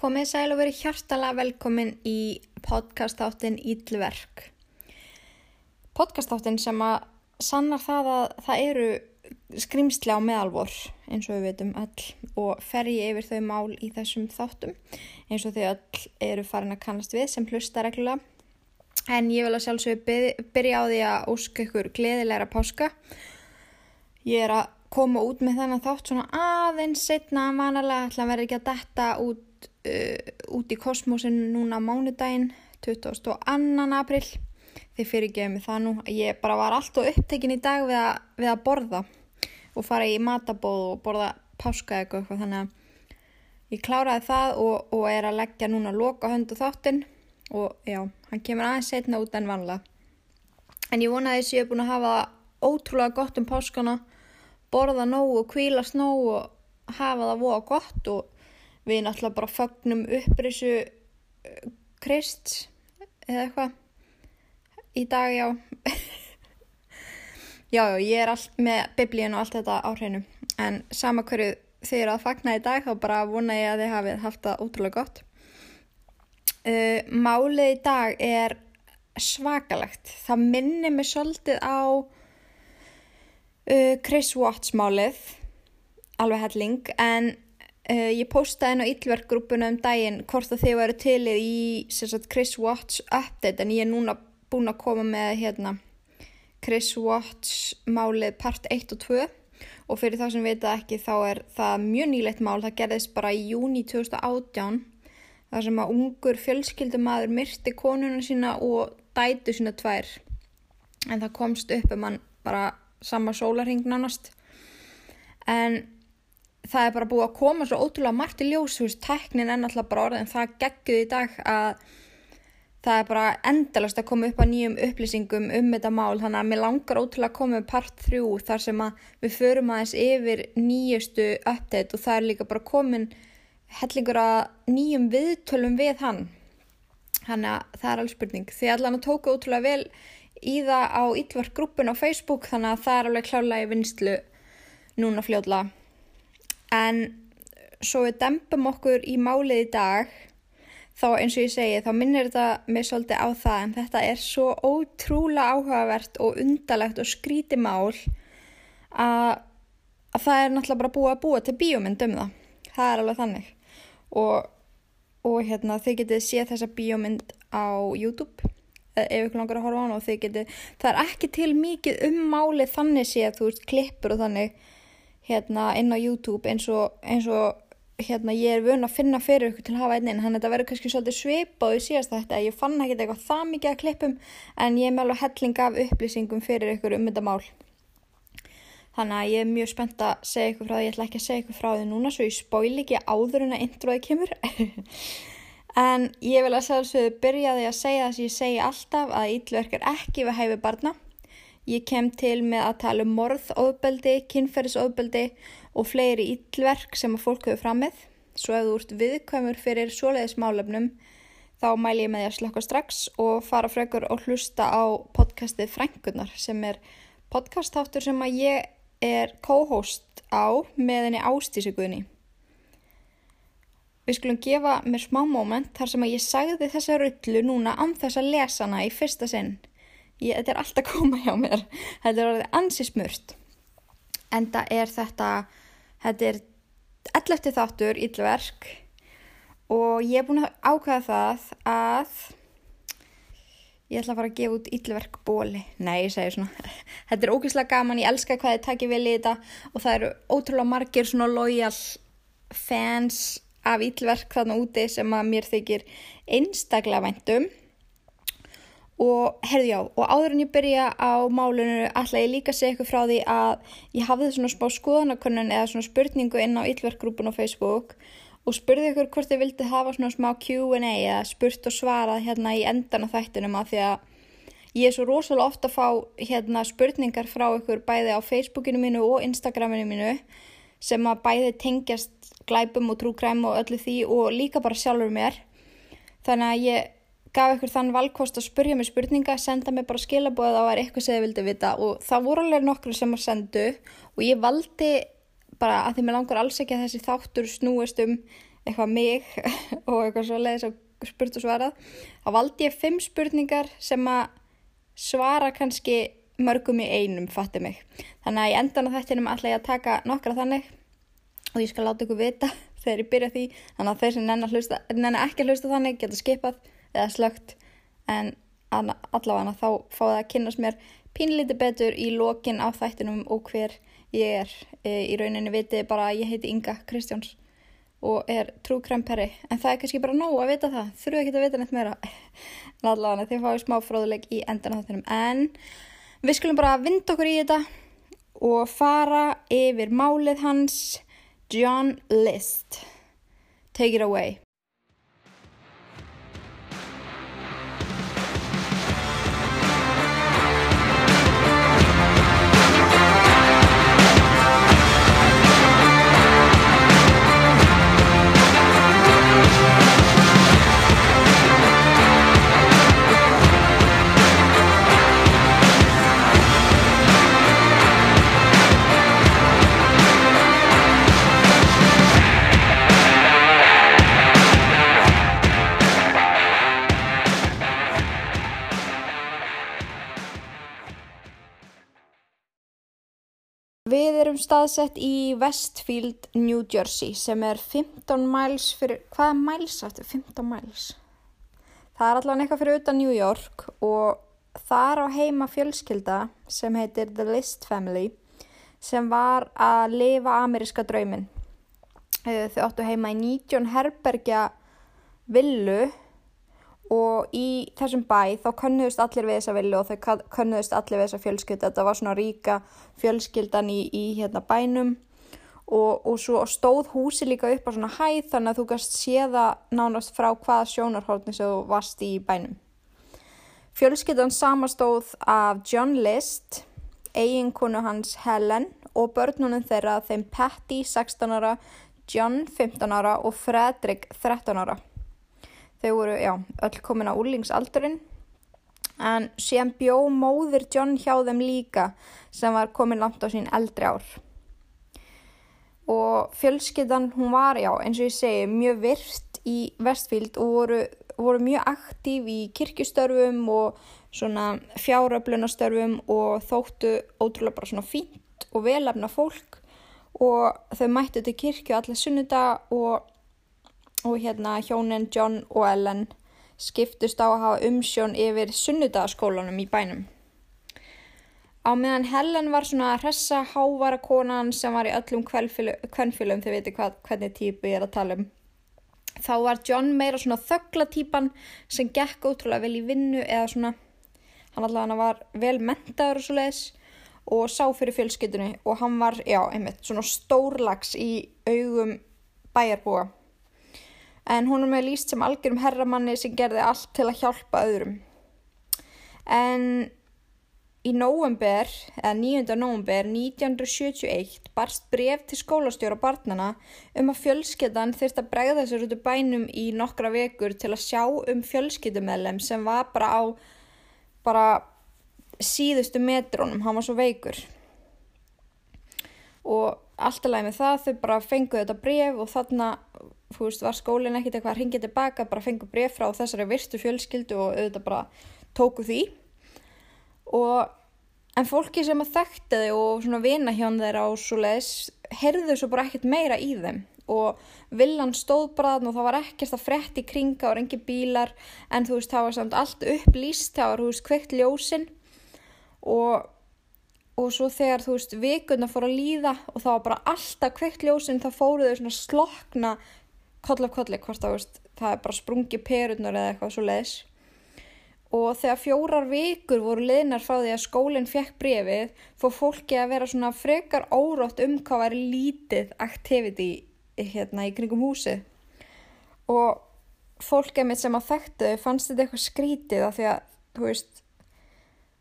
Komið sæl og verið hjartalega velkomin í podcastáttin Íllverk. Podcastáttin sem að sannar það að það eru skrimsli á meðalvor eins og við veitum öll og fer ég yfir þau mál í þessum þáttum eins og þau öll eru farin að kannast við sem hlusta reglulega. En ég vil að sjálfsögðu byrja á því að óska ykkur gleðilegra páska. Ég er að koma út með þennan þátt svona aðeins setna vanalega, ætla að vera ekki að detta út, uh, út í kosmosin núna mánudaginn 22. april þið fyrir ekki með það nú ég bara var alltaf upptekinn í dag við að, við að borða og fara í matabóð og borða páska eitthvað þannig að ég kláraði það og, og er að leggja núna loka höndu þáttinn og já, hann kemur aðeins setna út en vanlega en ég vonaði þess að ég hef búin að hafa ótrúlega gott um páskana borða nóg og kvílast nóg og hafa það voða gott og við náttúrulega bara fagnum upprisu uh, krist eða eitthvað. Í dag, já. Já, já, ég er allt með biblíun og allt þetta á hreinu. En sama hverju þið eru að fagna í dag þá bara vona ég að þið hafið haft það ótrúlega gott. Uh, Málið í dag er svakalegt. Það minnir mig svolítið á uh, Chris Watts málið alveg helling en uh, ég postaði henn á yllverkgrúpuna um daginn hvort að þið varu tilið í sagt, Chris Watts update en ég er núna búin að koma með hérna Chris Watts málið part 1 og 2 og fyrir það sem vita ekki þá er það mjög nýleitt mál, það gerðist bara í júni 2018 þar sem að ungur fjölskyldumæður myrti konuna sína og dætu sína tvær. En það komst upp um hann bara sama sólarhing nánast. En það er bara búið að koma svo ótrúlega margt í ljós þú veist, teknin er náttúrulega bara orðin það gegguð í dag að það er bara endalast að koma upp á nýjum upplýsingum um þetta mál. Þannig að mér langar ótrúlega að koma með part 3 þar sem að við förum aðeins yfir nýjustu update og það er líka bara komin hellingur að nýjum viðtölum við hann. Þannig að það er alveg spurning. Því allan að tóka ótrúlega vel í það á Íllvark grúpun á Facebook þannig að það er alveg klálega í vinslu núna fljóðla en svo við dempum okkur í málið í dag þá eins og ég segi þá minnir þetta mig svolítið á það en þetta er svo ótrúlega áhugavert og undalegt og skríti mál að, að það er náttúrulega bara búið að búa til bíómynd um það. Það er alveg þannig. Og, og hérna þið getið séð þessa bíómynd á YouTube ef ykkur langar að horfa á hann og þið getið það er ekki til mikið um máli þannig séð þú veist klippur og þannig hérna inn á YouTube eins og, eins og hérna ég er vun að finna fyrir ykkur til að hafa einnig en þetta verður kannski svolítið svipað og síðast þetta ég fann ekki eitthvað það mikið að klippum en ég er með alveg helling af upplýsingum fyrir ykkur um þetta mál. Þannig að ég er mjög spennt að segja ykkur frá því ég ætla ekki að segja ykkur frá því núna svo ég spóil ekki áður en að introði kemur. En ég vil að sjálfsögðu byrjaði að segja þess að ég segi alltaf að íllverk er ekki við hæfi barna. Ég kem til með að tala um morðóðbeldi, kynferðisóðbeldi og fleiri íllverk sem að fólk hefur framið. Svo ef þú ert viðkvæmur fyrir svoleiðismálefnum þá mæl ég með því að slokka strax og fara frekur og hlusta á podcastið Frængunar sem er podcastháttur sem að ég er co-host á með henni ástísiguðni. Við skulum gefa mér smá móment þar sem að ég sagði þessa rullu núna án þess að lesa hana í fyrsta sinn. Ég, þetta er alltaf koma hjá mér. Þetta er orðið ansi smurt. Enda er þetta, þetta er 11. þáttur íllverk og ég er búin að ákvæða það að ég ætla að fara að gefa út íllverk bóli. Nei, ég segi svona. Þetta er ógeðslega gaman, ég elska hvað þið takkir vel í þetta og það eru ótrúlega margir svona lojal fans af íllverk þarna úti sem að mér þykir einstaklega væntum og herðu já, og áður en ég byrja á málunum ætla ég líka að segja eitthvað frá því að ég hafði svona smá skoðanakönnun eða svona spurningu inn á íllverkgrúpun á Facebook og spurði ykkur hvort þið vildi hafa svona smá Q&A eða spurt og svarað hérna í endan af þættunum að því að ég er svo rosalega ofta að fá hérna spurningar frá ykkur bæði á Facebookinu mínu og Instagraminu mínu sem að bæði tengjast glæpum og trúkræm og öllu því og líka bara sjálfur mér. Þannig að ég gaf ykkur þann valkost að spurja mig spurninga, senda mig bara skilabóð að það var eitthvað sem þið vildi vita. Og það voru alveg nokkru sem að sendu og ég valdi bara að því mér langar alls ekki að þessi þáttur snúist um eitthvað mig og eitthvað svo leiðis og spurt og svarað þá valdi ég fimm spurningar sem að svara kannski mörgum í einum, fatti mig. Þannig að ég endan á þettinum ætla ég að taka nokkra þannig og ég skal láta ykkur vita þegar ég byrja því. Þannig að þeir sem nennar ekki að hlusta þannig geta skipað eða slögt en allavega þá fáið að kynast mér pínlítið betur í lokin á þættinum og hver ég er. E, í rauninni viti bara að ég heiti Inga Kristjáns og er trúkremperi en það er kannski bara nóg að vita það þurfu ekki að vita neitt meira. Allavega því fáið smá fróðuleik í endan á þættinum. En við skulum bara vinda okkur í þetta og fara yfir málið hans John List. Take it away erum staðsett í Westfield, New Jersey sem er 15 miles fyrir, hvað er miles aftur? 15 miles. Það er allavega eitthvað fyrir utan New York og það er á heima fjölskylda sem heitir The List Family sem var að lifa ameríska draumin. Eh, þau áttu heima í 19 herbergja villu og í þessum bæ þá könnuðust allir við þessa villu og þau könnuðust allir við þessa fjölskylda þetta var svona ríka fjölskyldan í, í hérna bænum. Og, og svo stóð húsi líka upp á svona hæð þannig að þú gæst séða nánast frá hvaða sjónarhóllni sem þú varst í bænum. Fjölskyldan samastóð af John List eiginkonu hans Helen og börnunum þeirra þeim Patty 16 ára John 15 ára og Fredrik 13 ára Þau voru, já, öll komin á úrlingsaldurinn en síðan bjó móðir John hjá þeim líka sem var komin langt á sín eldri ár. Og fjölskyttan, hún var, já, eins og ég segi, mjög virt í Vestfíld og voru, voru mjög aktív í kirkustörfum og svona fjáröflunastörfum og þóttu ótrúlega bara svona fínt og velafna fólk og þau mættu til kirkju allir sunnuda og og hérna hjónin John og Ellen skiptust á að hafa umsjón yfir sunnudagaskólanum í bænum. Á meðan Helen var svona hressa hávara konan sem var í öllum kvennfylum, þið veitir hvernig típu ég er að tala um. Þá var John meira svona þögglatýpan sem gekk ótrúlega vel í vinnu eða svona, hann allavega var vel mentaður og svo leiðis og sá fyrir fjölskytunni og hann var, já, einmitt, svona stórlags í augum bæjarbúa en hún er með líst sem algjörum herramanni sem gerði allt til að hjálpa öðrum. En í nóvember, eða 9. nóvember 1971 barst bref til skólastjóra barnana um að fjölskyttan þurft að bregða sér út af bænum í nokkra vekur til að sjá um fjölskyttumellem sem var bara á bara síðustu metrónum, hann var svo veikur. Og alltaf læg með það þau bara fenguðu þetta bref og þarna þú veist, var skólinn ekkert eitthvað að ringja tilbaka, bara fengu bref frá þessari virstu fjölskyldu og auðvitað bara tóku því. Og en fólki sem að þekkti þau og svona vina hjá þeirra og svo leiðis, heyrðu svo bara ekkert meira í þeim. Og villan stóð bara og það var ekkert að fretti kringa og rengi bílar en þú veist, það var samt allt upplýst, það var, þú veist, kveikt ljósinn og og svo þegar þú veist vikuna fór að líða og það var bara alltaf kveikt ljósinn þá fóruðu svona slokna koll af kolli hvort það, veist, það er bara sprungi perurnar eða eitthvað svo leiðis og þegar fjórar vikur voru liðnar frá því að skólinn fekk brefið fór fólki að vera svona frekar órótt um hvað var lítið activity hérna í kringum húsið. Og fólkið mitt sem að þekktu fannst þetta eitthvað skrítið af því að þú veist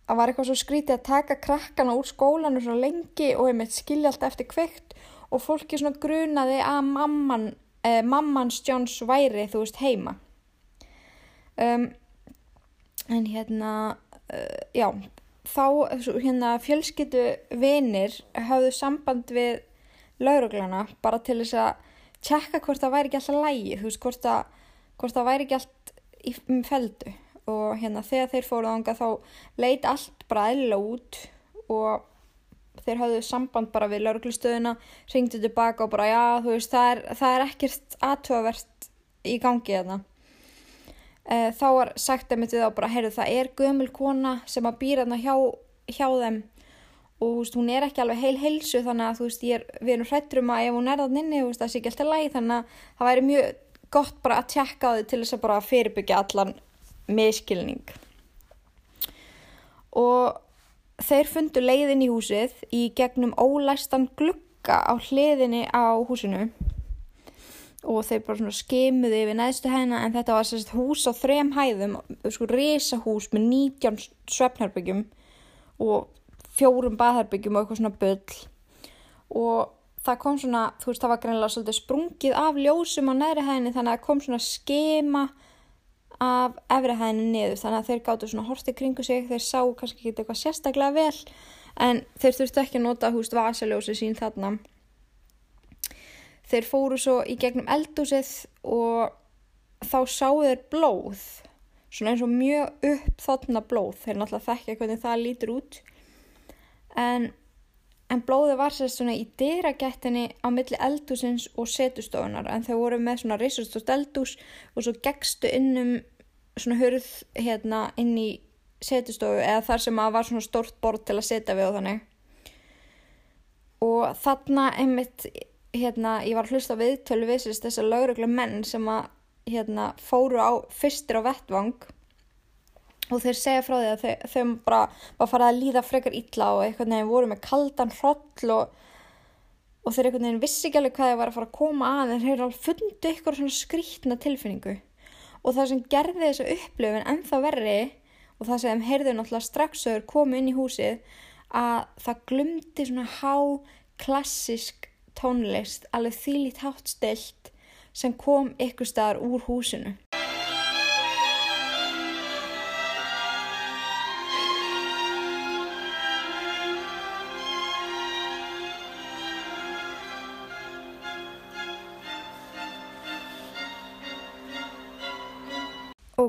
að var eitthvað svo skrítið að taka krakkana úr skólanu svo lengi og einmitt skilja allt eftir kveikt og fólki svona grunaði að mamman uh, mammans Johns væri þú veist heima. Um, en hérna uh, já þá hérna fjölskyttu vinir hafðu samband við lauruglana bara til þess að tjekka hvort það væri ekki alltaf lægi, þú veist, hvort það, hvort það væri ekki allt í feldu og hérna þegar þeir fóruð ánga þá leit allt bara eðlilega út og þeir hafðu samband bara við lauruglustöðuna, ringdu tilbaka og bara já, þú veist, það er, það er ekkert aðtöðavert í gangi þarna. E, þá var sagt að myndið á bara, heyrðu, það er gömul kona sem að býra þarna hjá, hjá þeim og veist, hún er ekki alveg heil heilsu þannig að veist, er, við erum hrættur um að ef hún er þann inni veist, það sé ekki alltaf læg þannig að það væri mjög gott bara að tjekka þau til þess að bara fyrirbyggja allan miskilning og þeir fundu leiðin í húsið í gegnum ólæstan glukka á hliðinni á húsinu. Og þeir bara skimuði yfir neðstu hæðina en þetta var sérst hús á þrem hæðum sko risahús með 19 svefnherbyggjum og fjórum baðherbyggjum og eitthvað svona bull. Og það kom svona, þú veist það var greinlega svolítið sprungið af ljósum á næri hæðinni þannig að það kom svona skema af efri hæðinni niður þannig að þeir gáttu svona hortið kringu sig þeir sá kannski ekki eitthvað sérstaklega vel en þeir þurftu ekki að nota húst vasaljósi sín þarna. Þeir fóru svo í gegnum eldúsið og þá sáu þeir blóð svona eins og mjög upp þarna blóð. Þeir náttúrulega þekkja hvernig það lítur út. En, en blóði var sérst svona í dyragættinni á milli eldúsins og setustofunar en þau voru með svona reysastótt eldús og svo gegstu innum svona hörð hérna inn í setustofu eða þar sem að var svona stórt bord til að setja við og þannig. Og þarna einmitt hérna ég var að hlusta viðtölu við þess að lauruglu menn sem að hérna fóru á fyrstir á vettvang og þeir segja frá því að þau, þau bara var farið að líða frekar illa og eitthvað nefn voru með kaldan hroll og, og þeir eitthvað nefn vissi ekki alveg hvað þeir var að fara að koma að en þeir eru alveg fundið eitthvað svona skrítna tilfinningu. Og það sem gerði þessu upplöfin ennþá verri og það sem heyrðu náttúrulega strax og þeir komu inn í húsið að það glumdi svona há klassisk tónlist alveg þýlít hátt stilt sem kom ykkur staðar úr húsinu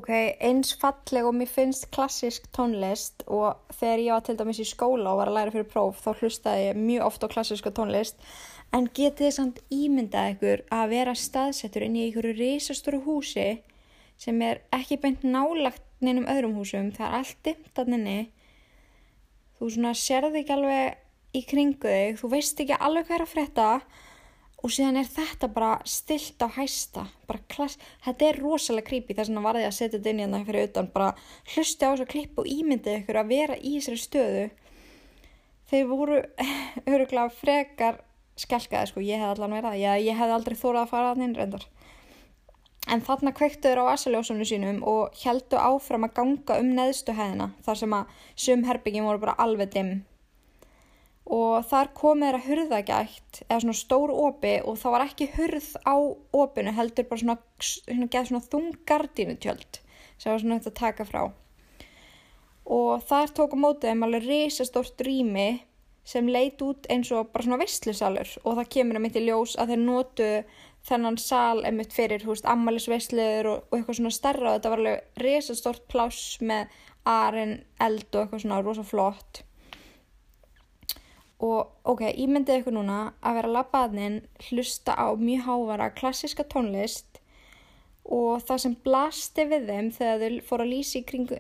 Ok, eins falleg og mér finnst klassisk tónlist og þegar ég var til dæmis í skóla og var að læra fyrir próf þá hlustaði ég mjög oft á klassiska tónlist. En getið þið samt ímyndað ykkur að vera staðsettur inn í einhverju reysastóru húsi sem er ekki beint nálagt neinum öðrum húsum, það er allt dimmt að nynni þú svona sérði ekki alveg í kringu þig, þú veist ekki alveg hvað er að fretta og síðan er þetta bara stilt á hæsta þetta er rosalega creepy þess vegna var því að setja þetta inn í hérna fyrir utan bara hlusti á þessu klipp og ímyndið ykkur að vera í þessari stöðu. Þeir voru öruglega frekar skelkaði sko, ég hef allan verið að ég, ég hef aldrei þórað að fara að þinn reyndar. En þarna kveiktuður á asaljósunum sínum og heldu áfram að ganga um neðstu hæðina þar sem að sumherbygjum voru bara alveg dimm og þar komið þeirra hurðagætt eða svona stór opi og það var ekki hurð á opinu heldur bara svona, svona, svona þungardínu tjöld sem var svona þetta að taka frá. Og þar tóku mótið um alveg risastórt rými sem leit út eins og bara svona visslisalur og það kemur að mitt í ljós að þeir nótu þennan sal emitt fyrir húst ammælisveisliður og, og eitthvað svona starra og þetta var alveg risastórt pláss með arinn, eld og eitthvað svona rosa flott og ok, myndi eitthvað núna að vera labbaðnin hlusta á mjög hávara klassiska tónlist og það sem blasti við þeim þegar þau fóru að lýsi kringu,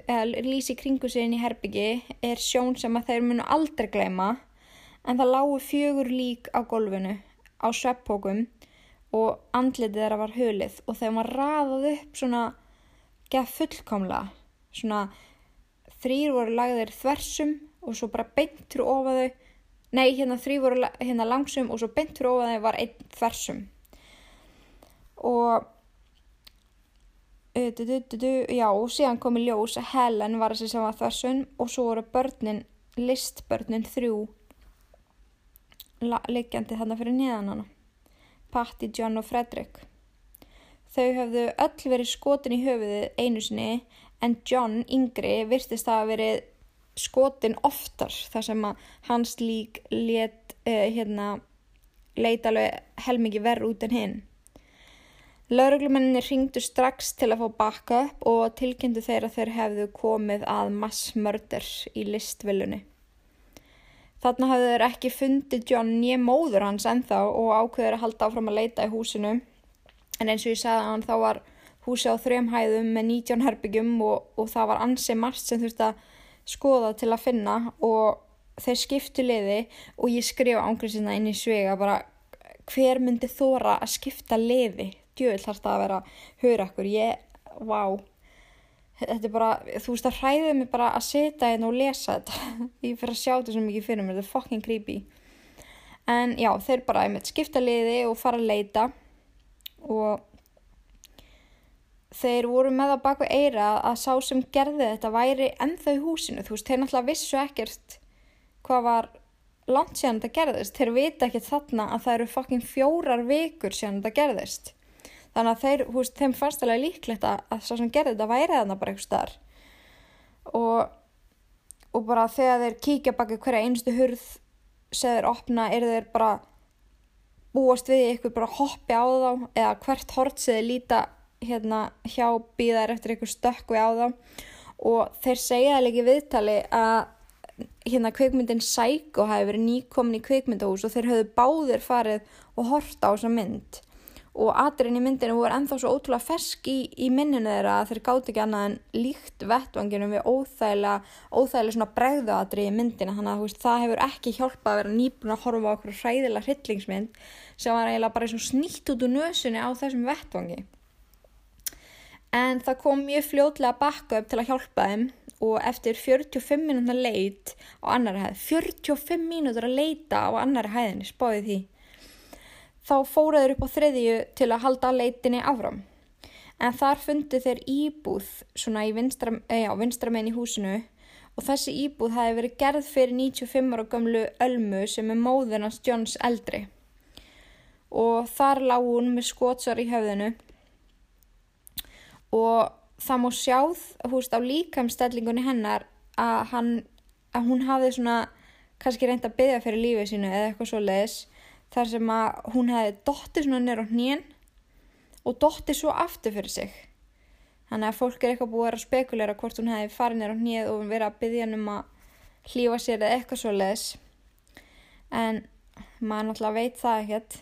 kringu sig inn í herbyggi er sjón sem að þeir munu aldrei gleyma en það lágu fjögur lík á golfinu á sveppókum og andlitið þeirra var hulið og þeim var raðað upp svona geð fullkomla svona þrýr voru lagðir þversum og svo bara beintur ofaðu Nei, hérna þrý voru hérna langsum og svo beint fyrir ofan þeim var einn þversum. Og, du, du, du, já, og síðan kom í ljós að Helen var þessi sem var þversum og svo voru börnin, listbörnin þrjú, liggjandi þarna fyrir niðan hana. Patti, John og Fredrik. Þau höfðu öll verið skotin í höfuðið einu sinni en John, yngri, virtist að verið skotin oftar þar sem að hans lík let, uh, hérna, leita alveg helmingi verð út en hinn Lauruglumenninni ringdu strax til að fá backup og tilkynntu þeir að þeir hefðu komið að massmörder í listvillunni. Þarna hafðu þeir ekki fundið John nýja móður hans ennþá og ákveður að halda áfram að leita í húsinu. En eins og ég sagði að hann þá var húsi á þrejum hæðum með 19 herbyggjum og, og það var ansið margt sem þurfti að skoða til að finna og þeir skiptu liði og ég skrifa ángriðsina inn í svega bara hver myndi þóra að skipta liði? Djöðl þarf það að vera höra ekkur ég, vá. Þetta er bara, þú veist það hræðið mig bara að setja hérna og lesa þetta. Ég fyrir að sjá þetta svo mikið fyrir mér, þetta er fucking creepy. En já, þeir bara einmitt skipta liði og fara að leita og þeir voru með að baka eira að sá sem gerði þetta væri ennþá í húsinu, þú veist, þeir náttúrulega vissu ekkert hvað var langt síðan þetta gerðist, þeir vita ekki þarna að það eru fokkin fjórar vikur síðan þetta gerðist. Þannig að þeir, hú veist, þeim fannst alveg líklegt að, að svo sem gerði þetta væri þarna bara eitthvað starf og, og bara þegar þeir kíkja baki hverja einstu hurð segður opna, er þeir bara búast við ykkur bara hoppi á þá eða hvert hort segði líta hérna hjá býðar eftir ykkur stökku á þá. Og þeir segja það líki viðtali að hérna kveikmyndin Psycho hafi verið nýkomin í kveikmyndahús og þeir höfðu báðir farið og horta á þessa mynd. Og aðurinn í myndinu voru ennþá svo ótrúlega fersk í, í minninu þeirra að þeir gátt ekki annað en líkt vettvanginum við óþægilega, óþægilega svona bregðaðri í myndinu þannig að veist, það hefur ekki hjálpað að vera nýbúin að horfa á okkur hræðilega hryllingsmynd sem var eiginlega bara snýtt út úr nösunni á þessum vettvangi en það kom mjög fljótlega bakka upp til að hjálpa þeim og eftir 45 minútur að leit á annari hæð 45 mínútur að leita á annari hæðinni, spáði því. Þá fóraður upp á þriðju til að halda leitinni áfram. En þar fundi þeir íbúð svona í vinstra, eh, já, vinstra megin í húsinu og þessi íbúð hafi verið gerð fyrir 95 ára gamlu Ölmu sem er móðunast Johns eldri. Og þar lág hún með skótsar í höfðinu og það má sjáð húst á líkamstellingunni hennar að, hann, að hún hafði svona kannski reynd að byggja fyrir lífið sínu eða eitthvað svo leiðis þar sem að hún hefði dóttið svona nýra á hnýjan og dóttið svo aftur fyrir sig. Þannig að fólk er eitthvað búið að spekulera hvort hún hefði farið nýra á hnýjað og verið að byggja hann um að hlýfa sér eða eitthvað svo leiðis en maður náttúrulega veit það ekkert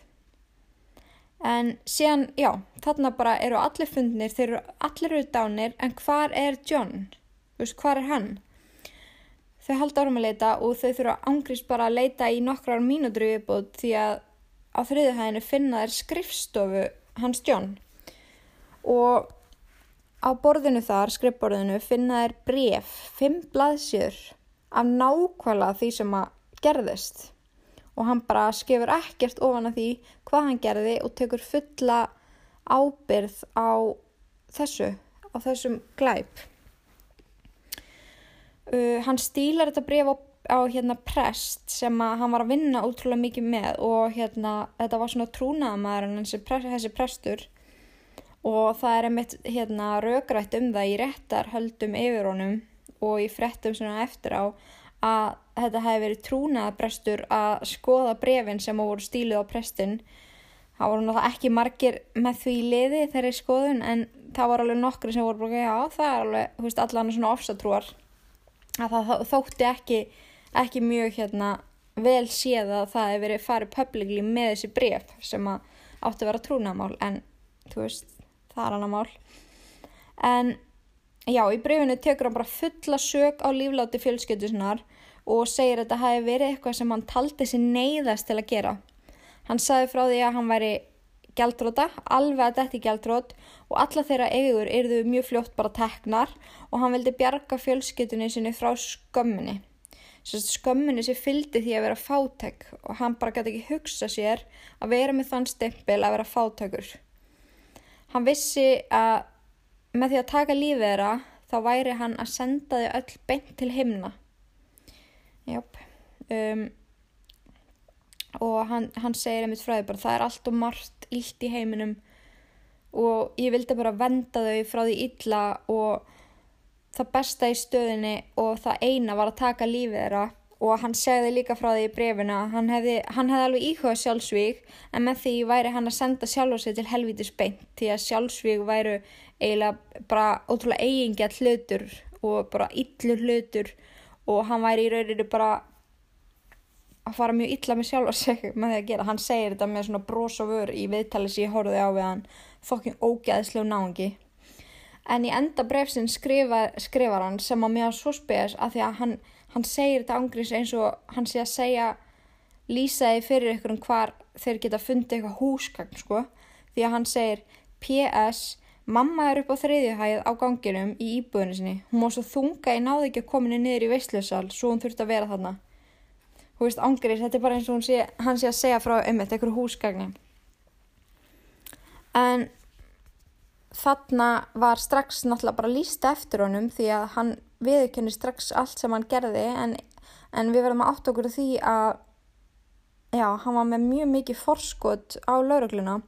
en síðan, já, þarna bara eru allir fundnir, þeir eru allir eru dánir, en hvar er John? Þú veist, hvar er hann? Þau halda árum að leita og þau þurfa ángrist bara að leita í nokkrar mínútur viðbútt því að á þriðuhæðinu finna þeir skrifstofu hans John og á borðinu þar, skrifborðinu, finna þeir bref, fimm blaðsjör af nákvæmlega því sem að gerðist og hann bara skefur ekkert ofan að því hvað hann gerði og tekur fulla ábyrð á þessu, á þessum glæp. Uh, hann stílar þetta bref á, á hérna prest sem hann var að vinna ótrúlega mikið með og hérna þetta var svona trúnaðamæður en þessi, prestur og það er einmitt hérna raugrætt um það í réttar höldum yfir honum og í frettum svona eftir á að þetta hefði verið trúnaðabrestur að skoða brefin sem voru stíluð á prestin. Það voru náttúrulega ekki margir með því liði þeirri skoðun en það var alveg nokkri sem voru bara, já það er alveg, veist, allan svona ofsatrúar. Að það þótti ekki, ekki mjög hérna vel séð að það hefði verið farið publicly með þessi bref sem að átti að vera trúnaðamál en þú veist, það er annar mál. En Já, í breyfinu tekur hann bara fulla sög á lífláti fjölskyttusinnar og segir að þetta hafi verið eitthvað sem hann taldi sér neyðast til að gera. Hann sagði frá því að hann væri gældróta, alveg að þetta er gældrót og alla þeirra eigur eruðu mjög fljótt bara teknar og hann vildi bjarga fjölskyttunni sinni frá skömminni. Skömminni sem fylgdi því að vera fátek og hann bara gæti ekki hugsa sér að vera með þann stempil að vera fátekur. Hann vissi að með því að taka lífið þeirra þá væri hann að senda þau öll beint til himna. Jáp. Um, og hann, hann segir einmitt frá því bara það er allt og margt illt í heiminum og ég vildi bara venda þau frá því illa og það besta í stöðinni og það eina var að taka lífið þeirra. Og hann segði líka frá því í brefina hann hefði, hann hefði alveg íhugað sjálfsvík en með því væri hann að senda sjálfa sig til helvítis beint því að sjálfsvík væru eiginlega bara ótrúlega eigingjall hlutur og bara illur hlutur og hann væri í rauninu bara að fara mjög illa með sjálfa sig með því að gera. Hann segir þetta með svona bros og vör í viðtali sem ég horfið á við hann. Fokkin ógæðslega náðungi en í enda brefsinn skrifa, skrifar hann sem á mjög svo spes að því að hann hann segir þetta ángriðs eins og hann sé að segja lýsaði fyrir ykkur um hvar þeir geta fundið eitthvað húsgagn sko. Því að hann segir P.S. Mamma er upp á þriðjuhæð á ganginum í íbúðinu sinni. Hún má svo þunga ég náði ekki að kominu niður í veistlösal svo hún þurfti að vera þarna. Þú veist ángriðs, þetta er bara eins og sé, hann sé að segja frá um þetta eitthvað húsgagni. En þarna var strax náttúrulega bara lísta eftir honum því að hann viðkenni strax allt sem hann gerði en, en við verðum að átt okkur því að já, hann var með mjög mikið forskot á laurugluna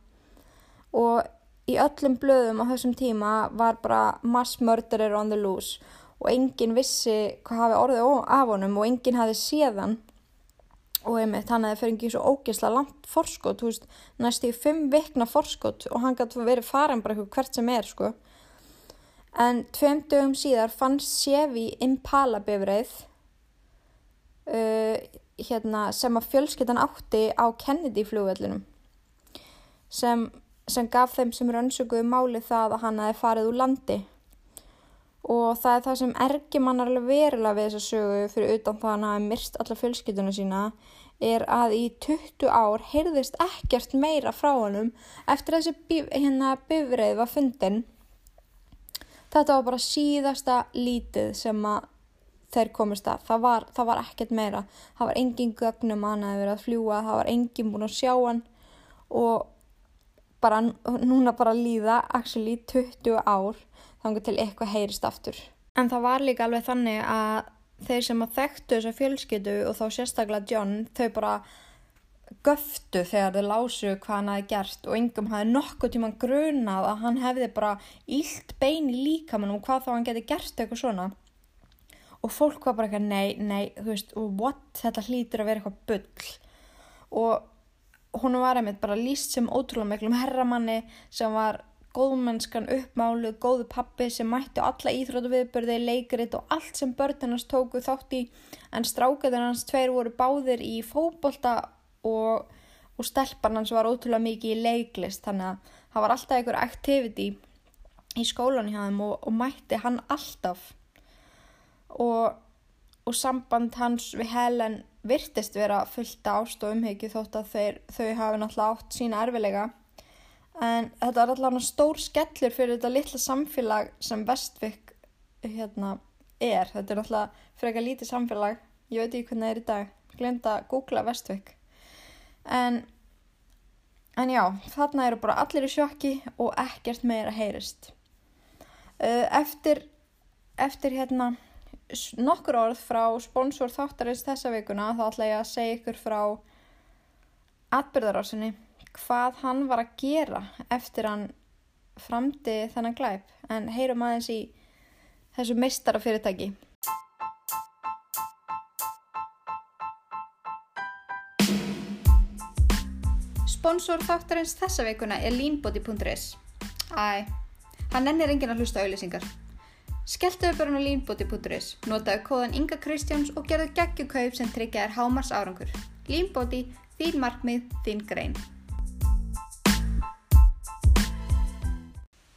og í öllum blöðum á þessum tíma var bara mass murderer on the loose og enginn vissi hvað hafi orðið af honum og enginn hafi séðan og einmitt hann hefði fyrir ekki svo ógeðslega langt forskot, þú veist, næstu í fimm vikna forskot og hann gæti verið farin bara hvert sem er, sko. En tveim dögum síðar fannst Sevi Impala bifreið uh, hérna, sem að fjölskyttan átti á Kennedy flugvellinum sem, sem gaf þeim sem rannsökuðu máli það að hann hefði farið úr landi og það er það sem ergir mann alveg verulega við þessa sögu fyrir utan það að hann hafi myrst alla fjölskyttuna sína er að í 20 ár heyrðist ekkert meira frá honum eftir að þessi hérna bifreið var fundin þetta var bara síðasta lítið sem að þeir komist að. Það var, það var ekkert meira. Það var engin gögnum að hann hefði verið að fljúa, það var engin búin að sjá hann og bara núna bara líða actually 20 ár þannig til eitthvað heyrist aftur. En það var líka alveg þannig að þeir sem að þekktu þessa fjölskyttu og þá sérstaklega John, þau bara göftu þegar þau lásu hvað hann hafi gert og yngum hafi nokkuð tíma grunað að hann hefði bara ílt bein í líkamann og hvað þá hann geti gert eitthvað svona. Og fólk var bara eitthvað nei, nei, þú veist, what, þetta hlýtur að vera eitthvað bull. Og hún var einmitt bara líst sem ótrúlega miklum herramanni sem var góðmennskan uppmálu, góðu pappi sem mætti alla íþrótu viðbörði, leikrit og allt sem börnunars tóku þátt í. En strákaður hans tveir voru báðir í fókbólta og, og stelpan hans var ótrúlega mikið í leiklist. Þannig að það var alltaf einhver activity í skólan hjá þeim og, og mætti hann alltaf. Og, og samband hans við Helen virtist vera fullt ást og umhegju þótt að þeir, þau hafi náttúrulega átt sína erfilega en þetta var alltaf stór skellur fyrir þetta litla samfélag sem Vestvik hérna, er, þetta er alltaf frekar lítið samfélag. Ég veit ekki hvernig það er í dag. Glemt að googla Vestvik en, en já, þarna eru bara allir í sjokki og ekkert meira heyrist. Uh, eftir, eftir hérna nokkur orð frá sponsor þáttarins þessa vikuna þá ætla ég að segja ykkur frá atbyrðarásinni hvað hann var að gera eftir hann framdi þennan glæp en heyrum aðeins í þessu meistara fyrirtæki. Sponsor þáttarins þessa veikuna er leanbody.is Æ, hann ennir engin að hlusta auðlýsingar. Skelltuðu bara á leanbody.is, notaðu kóðan Inga Kristjáns og gerðu geggjukaup sem tryggja þér hámars árangur. Leanbody, þín markmið, þín grein.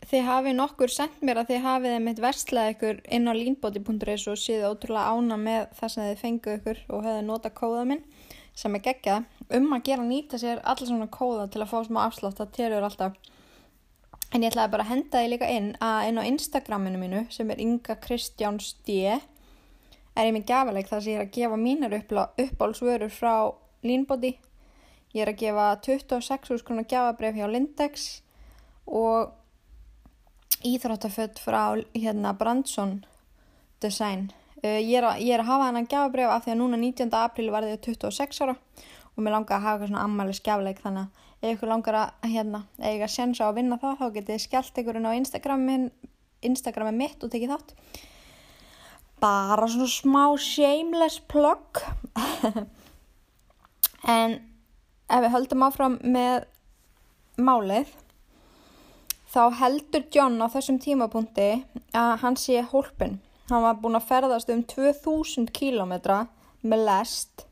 Þið hafið nokkur sendt mér að þið hafið einmitt verslað ykkur inn á leanbody.is og séðu ótrúlega ána með það sem þið fengu ykkur og hefðu nota kóða minn sem er geggjað um að gera nýta sér allir svona kóða til að fá smá afslátt það telur alltaf en ég ætlaði bara að henda því líka inn að inn á Instagraminu mínu sem er Inga Kristjáns D er ég með gafaleg þar sem ég er að gefa mínar uppálsvörur frá Leanbody ég er að gefa 26 konar gafabref hjá Lindex og íþróttafött frá hérna Brandsson Design Uh, ég, er að, ég er að hafa hennan gafabref af því að núna 19. apríl var þið 26 ára og mér langar að hafa eitthvað svona ammæli skjafleik þannig að ef ykkur langar að hérna, eiga sensa á að vinna það þá getið skellt ykkurinn á Instagramin Instagrami mitt og tekið þátt. Bara svona smá shameless plug. En ef við höldum áfram með málið þá heldur John á þessum tímapunkti að hann sé hólpin hann var búin að ferðast um 2000 kílometra með lest.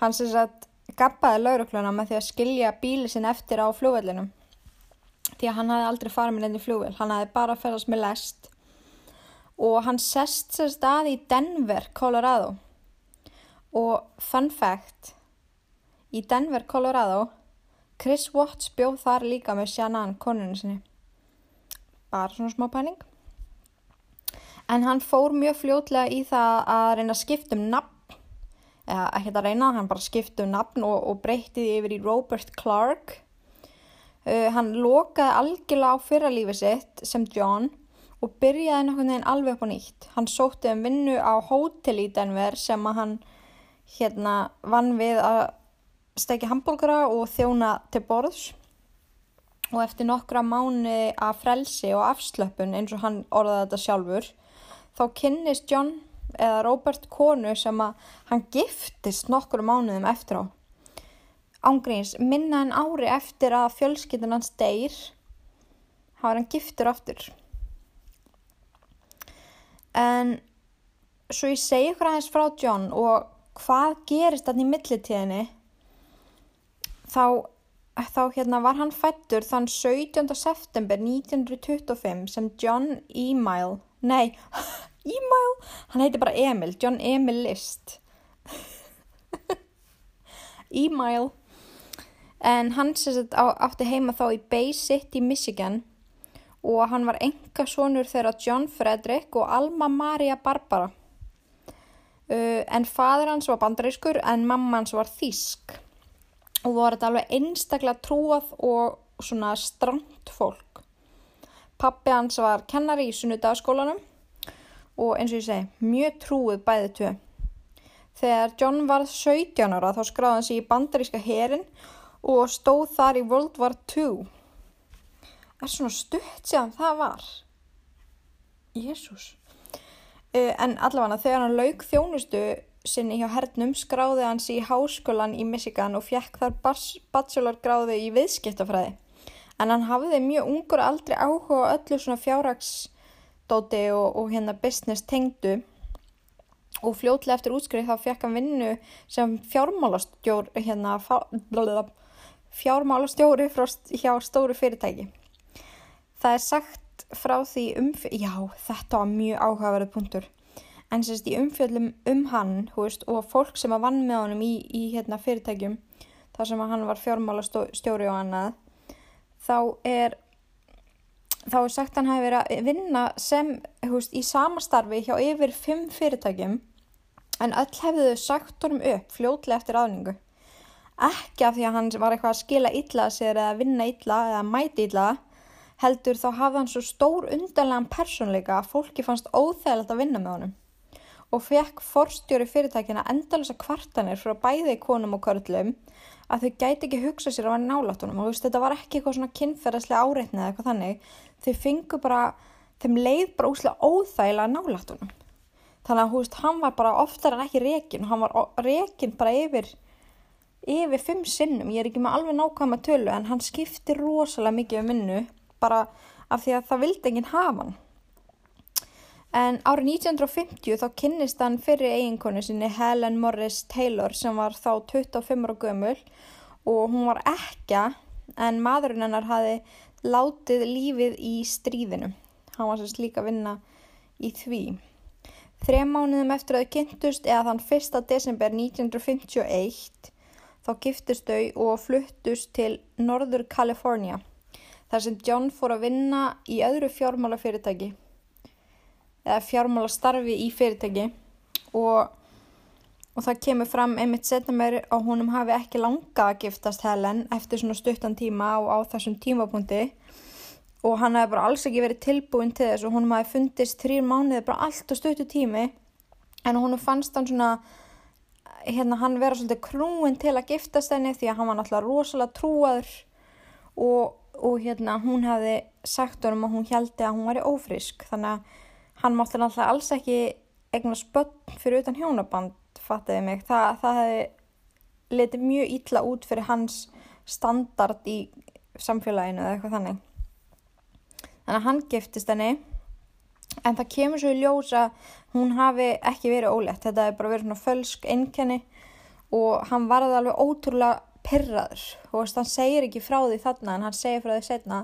Hann sem sagt gappaði laurukluna með því að skilja bíli sinn eftir á fljóvellinum því að hann hafði aldrei farið með nefnir fljóvel hann hafði bara ferðast með lest. Og hann sest sér stað í Denver, Colorado. Og fun fact í Denver, Colorado Chris Watts bjóð þar líka með Shannon, konunni sinni. Bara svona smá pæling. En hann fór mjög fljótlega í það að reyna að skipta um nafn ekki að reyna, hann bara skipti um nafn og, og breytiði yfir í Robert Clark. Uh, hann lokaði algjörlega á fyrralífi sitt sem John og byrjaði nokkurn veginn alveg upp á nýtt. Hann sótti um vinnu á hótel í Denver sem að hann hérna vann við að steki hambúrgara og þjóna til borðs. Og eftir nokkra mánu af frelsi og afslöpun eins og hann orðaði þetta sjálfur þá kynnist John eða Robert konu sem að hann giftist nokkru mánuðum eftir á. Ángríns, minna en ári eftir að fjölskyldun hans deyr, hafa hann giftur aftur. En svo ég segi ykkur aðeins frá John og hvað gerist þannig í millitíðinni, þá, þá hérna var hann fættur þann 17. september 1925 sem John Email, nei, Email, hann heiti bara Emil, John Emil List. Email. En hann sérst átti heima þá í Bay City, Michigan. Og hann var enga sonur þeirra John Frederick og Alma Maria Barbara. Uh, en fadur hans var bandarískur en mamma hans var þísk og voru þetta alveg einstaklega trúað og svona stramt fólk. Pappi hans var kennari í sunnudagaskólanum og eins og ég segi, mjög trúið bæðið tvö. Þegar John var 17 ára þá skráði hann sig í bandaríska herin og stóð þar í World War II. Er svona stutt séðan það var. Jésús. Uh, en allavega þegar hann lauk þjónustu sinni hjá hernum skráði hann sig í háskólan í Michigan og fjekk þar bachelorgráði í viðskiptafræði. En hann hafiði mjög ungur aldrei áhuga öllu svona fjárrags dóti og, og hérna business tengdu. Og fljótlega eftir útskrið þá fekk hann vinnu sem fjármálastjóri hérna fjármálastjóri frá, hjá stóru fyrirtæki. Það er sagt frá því um já þetta var mjög áhugaverið punktur. En sérst í umfjöldum um hann veist, og fólk sem að vann með honum í, í hérna, fyrirtækjum þar sem hann var fjármálastjóri og annað þá er þá er sagt að hann hafi verið að vinna sem húst, í sama starfi hjá yfir fimm fyrirtækjum en öll hefðu sagt honum upp fljótlega eftir aðningu. Ekki af því að hann var eitthvað að skila illa sér eða vinna illa eða mæti illa heldur þá hafði hann svo stór undanlegan personleika að fólki fannst óþægilegt að vinna með honum. Og fekk forstjóri fyrirtækina endalisa kvartanir frá bæði konum og körlum að þau gæti ekki hugsa sér að vera nálatunum og veist, þetta var ekki eitthvað svona kynferðslega áreitni eða eitthvað þannig þau fengu bara, þeim leið bara úslega óþægilega nálatunum þannig að veist, hann var bara oftar en ekki rekin og hann var rekin bara yfir yfir fimm sinnum, ég er ekki með alveg nákvæm að tölu en hann skipti rosalega mikið um minnu bara af því að það vildi enginn hafa hann. En árið 1950 þá kynnist hann fyrir eiginkonu sinni Helen Morris Taylor sem var þá 25 ára gömul. Og hún var ekka en maðurinn hennar hafi látið lífið í stríðinu. Hann var sérst líka að vinna í því. Þrejum mánuðum eftir að þau kynntust eða þann 1. desember 1951 þá giftist þau og fluttust til Norður Kalifornia þar sem John fór að vinna í öðru fjármálafyrirtæki eða fjármála starfi í fyrirtæki og, og það kemur fram einmitt setna mér að húnum hafi ekki langa að giftast Helen eftir svona stuttan tíma og á þessum tímapunkti. Og hann hefði bara alls ekki verið tilbúin til þess og húnum hafi fundist þrýr mánuði bara allt og stuttu tími. En húnum fannst hann svona hérna hann vera svolítið krúin til að giftast henni því að hann var náttúrulega rosalega trúaður. Og, og hérna hún hefði sagt honum að hún heldi að hún væri ófrisk þannig að hann mátti náttúrulega alls ekki egnar spöll fyrir utan hjónaband, fattiði mig. Það, það hefði letið mjög ítla út fyrir hans standard í samfélaginu eða eitthvað þannig. Þannig að hann giftist henni en það kemur svo í ljós að hún hafi ekki verið ólétt. Þetta hefði bara verið svona fölsk einnkenni og hann varði alveg ótrúlega pyrraður og hann segir ekki frá því þarna en hann segir frá því setna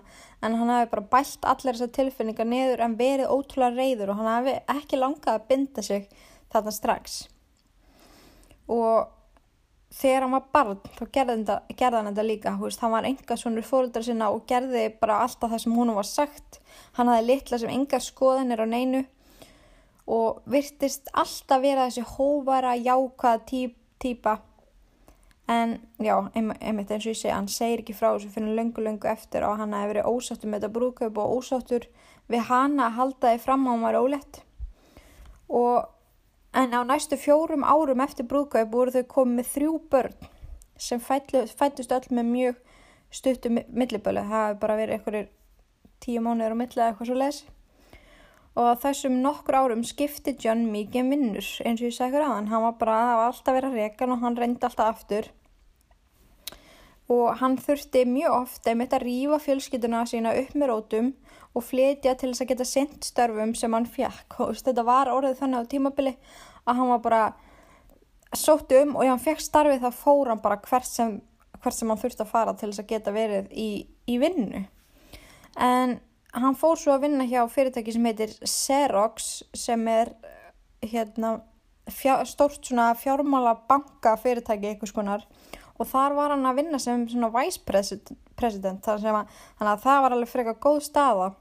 en hann hafi bara bælt allir þessar tilfinningar niður en verið ótrúlega reyður og hann hafi ekki langað að binda sig þarna strax og þegar hann var barn þá gerði, hann þetta líka veist, hann var enga svonur fóröldar sinna og gerði bara alltaf það sem hún var sagt hann hafi litla sem enga skoðanir á neinu og virtist alltaf vera þessi hóvara jákvæða týpa En já, einmitt eins og ég segi, hann segir ekki frá þessu fyrir löngu löngu eftir og hann hefði verið ósáttur með þetta brúköp og ósáttur við hana að halda þið fram á hann var ólett. Og, en á næstu fjórum árum eftir brúköp voru þau komið með þrjú börn sem fættust öll með mjög stuttu millibölu. Það hefði bara verið einhverjir tíu mánuður á milli eða eitthvað svo les. Og þessum nokkur árum skipti John mikið vinnur eins og ég segði hverja aðan. Hann var bara, það var alltaf verið að reyka og hann reyndi alltaf aftur og hann þurfti mjög oft einmitt að rýfa fjölskytuna sína upp með rótum og flytja til þess að geta sendt störfum sem hann fjekk og þetta var orðið þannig á tímabili að hann var bara sótt um og ef hann fekk starfið þá fór hann bara hvert sem, hvert sem hann þurfti að fara til þess að geta verið í, í vinnu. En hann fór svo að vinna hjá fyrirtæki sem heitir Xerox sem er hérna fjár, stórt svona fjármála banka fyrirtæki eitthvað skonar og þar var hann að vinna sem svona vice president sem að, að það var alveg frekar góð staða.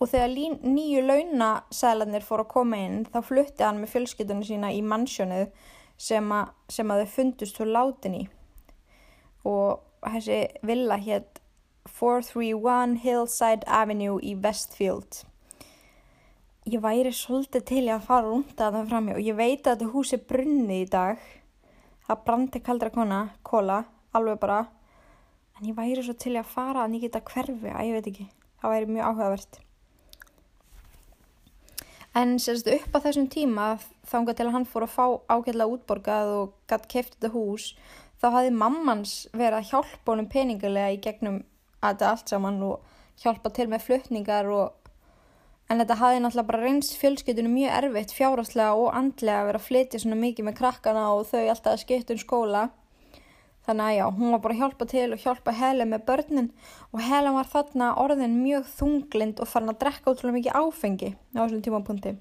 Og þegar lín, nýju launasælanir fór að koma inn þá flutti hann með fjölskyldunum sína í mannsjónuð sem, sem að þau fundust fyrir látin í og þessi villa hétt 431 Hillside Avenue í Westfield. Ég væri svolítið til að fara að það fram og ég veit að þetta hús er brunni í dag það brandi kaldra kona, kóla, alveg bara. En ég væri svo til að fara að ég geta hverfi, að ég veit ekki. Það væri mjög áhugavert. En sérstu upp á þessum tíma þánga til að hann fór að fá ágætlega útborgað og gætt keft þetta hús þá hafði mammans verið að hjálpa honum peningulega í gegnum að þetta allt saman og hjálpa til með flutningar og En þetta hafði náttúrulega bara reynst fjölskyldunum mjög erfitt fjárhastlega og andlega að vera að flytja svona mikið með krakkana og þau alltaf að skipta um skóla. Þannig að já, hún var bara að hjálpa til og hjálpa Helen með börnin og Helen var þarna orðin mjög þunglind og farin að drekka útrúlega mikið áfengi á þessum tímapunkti.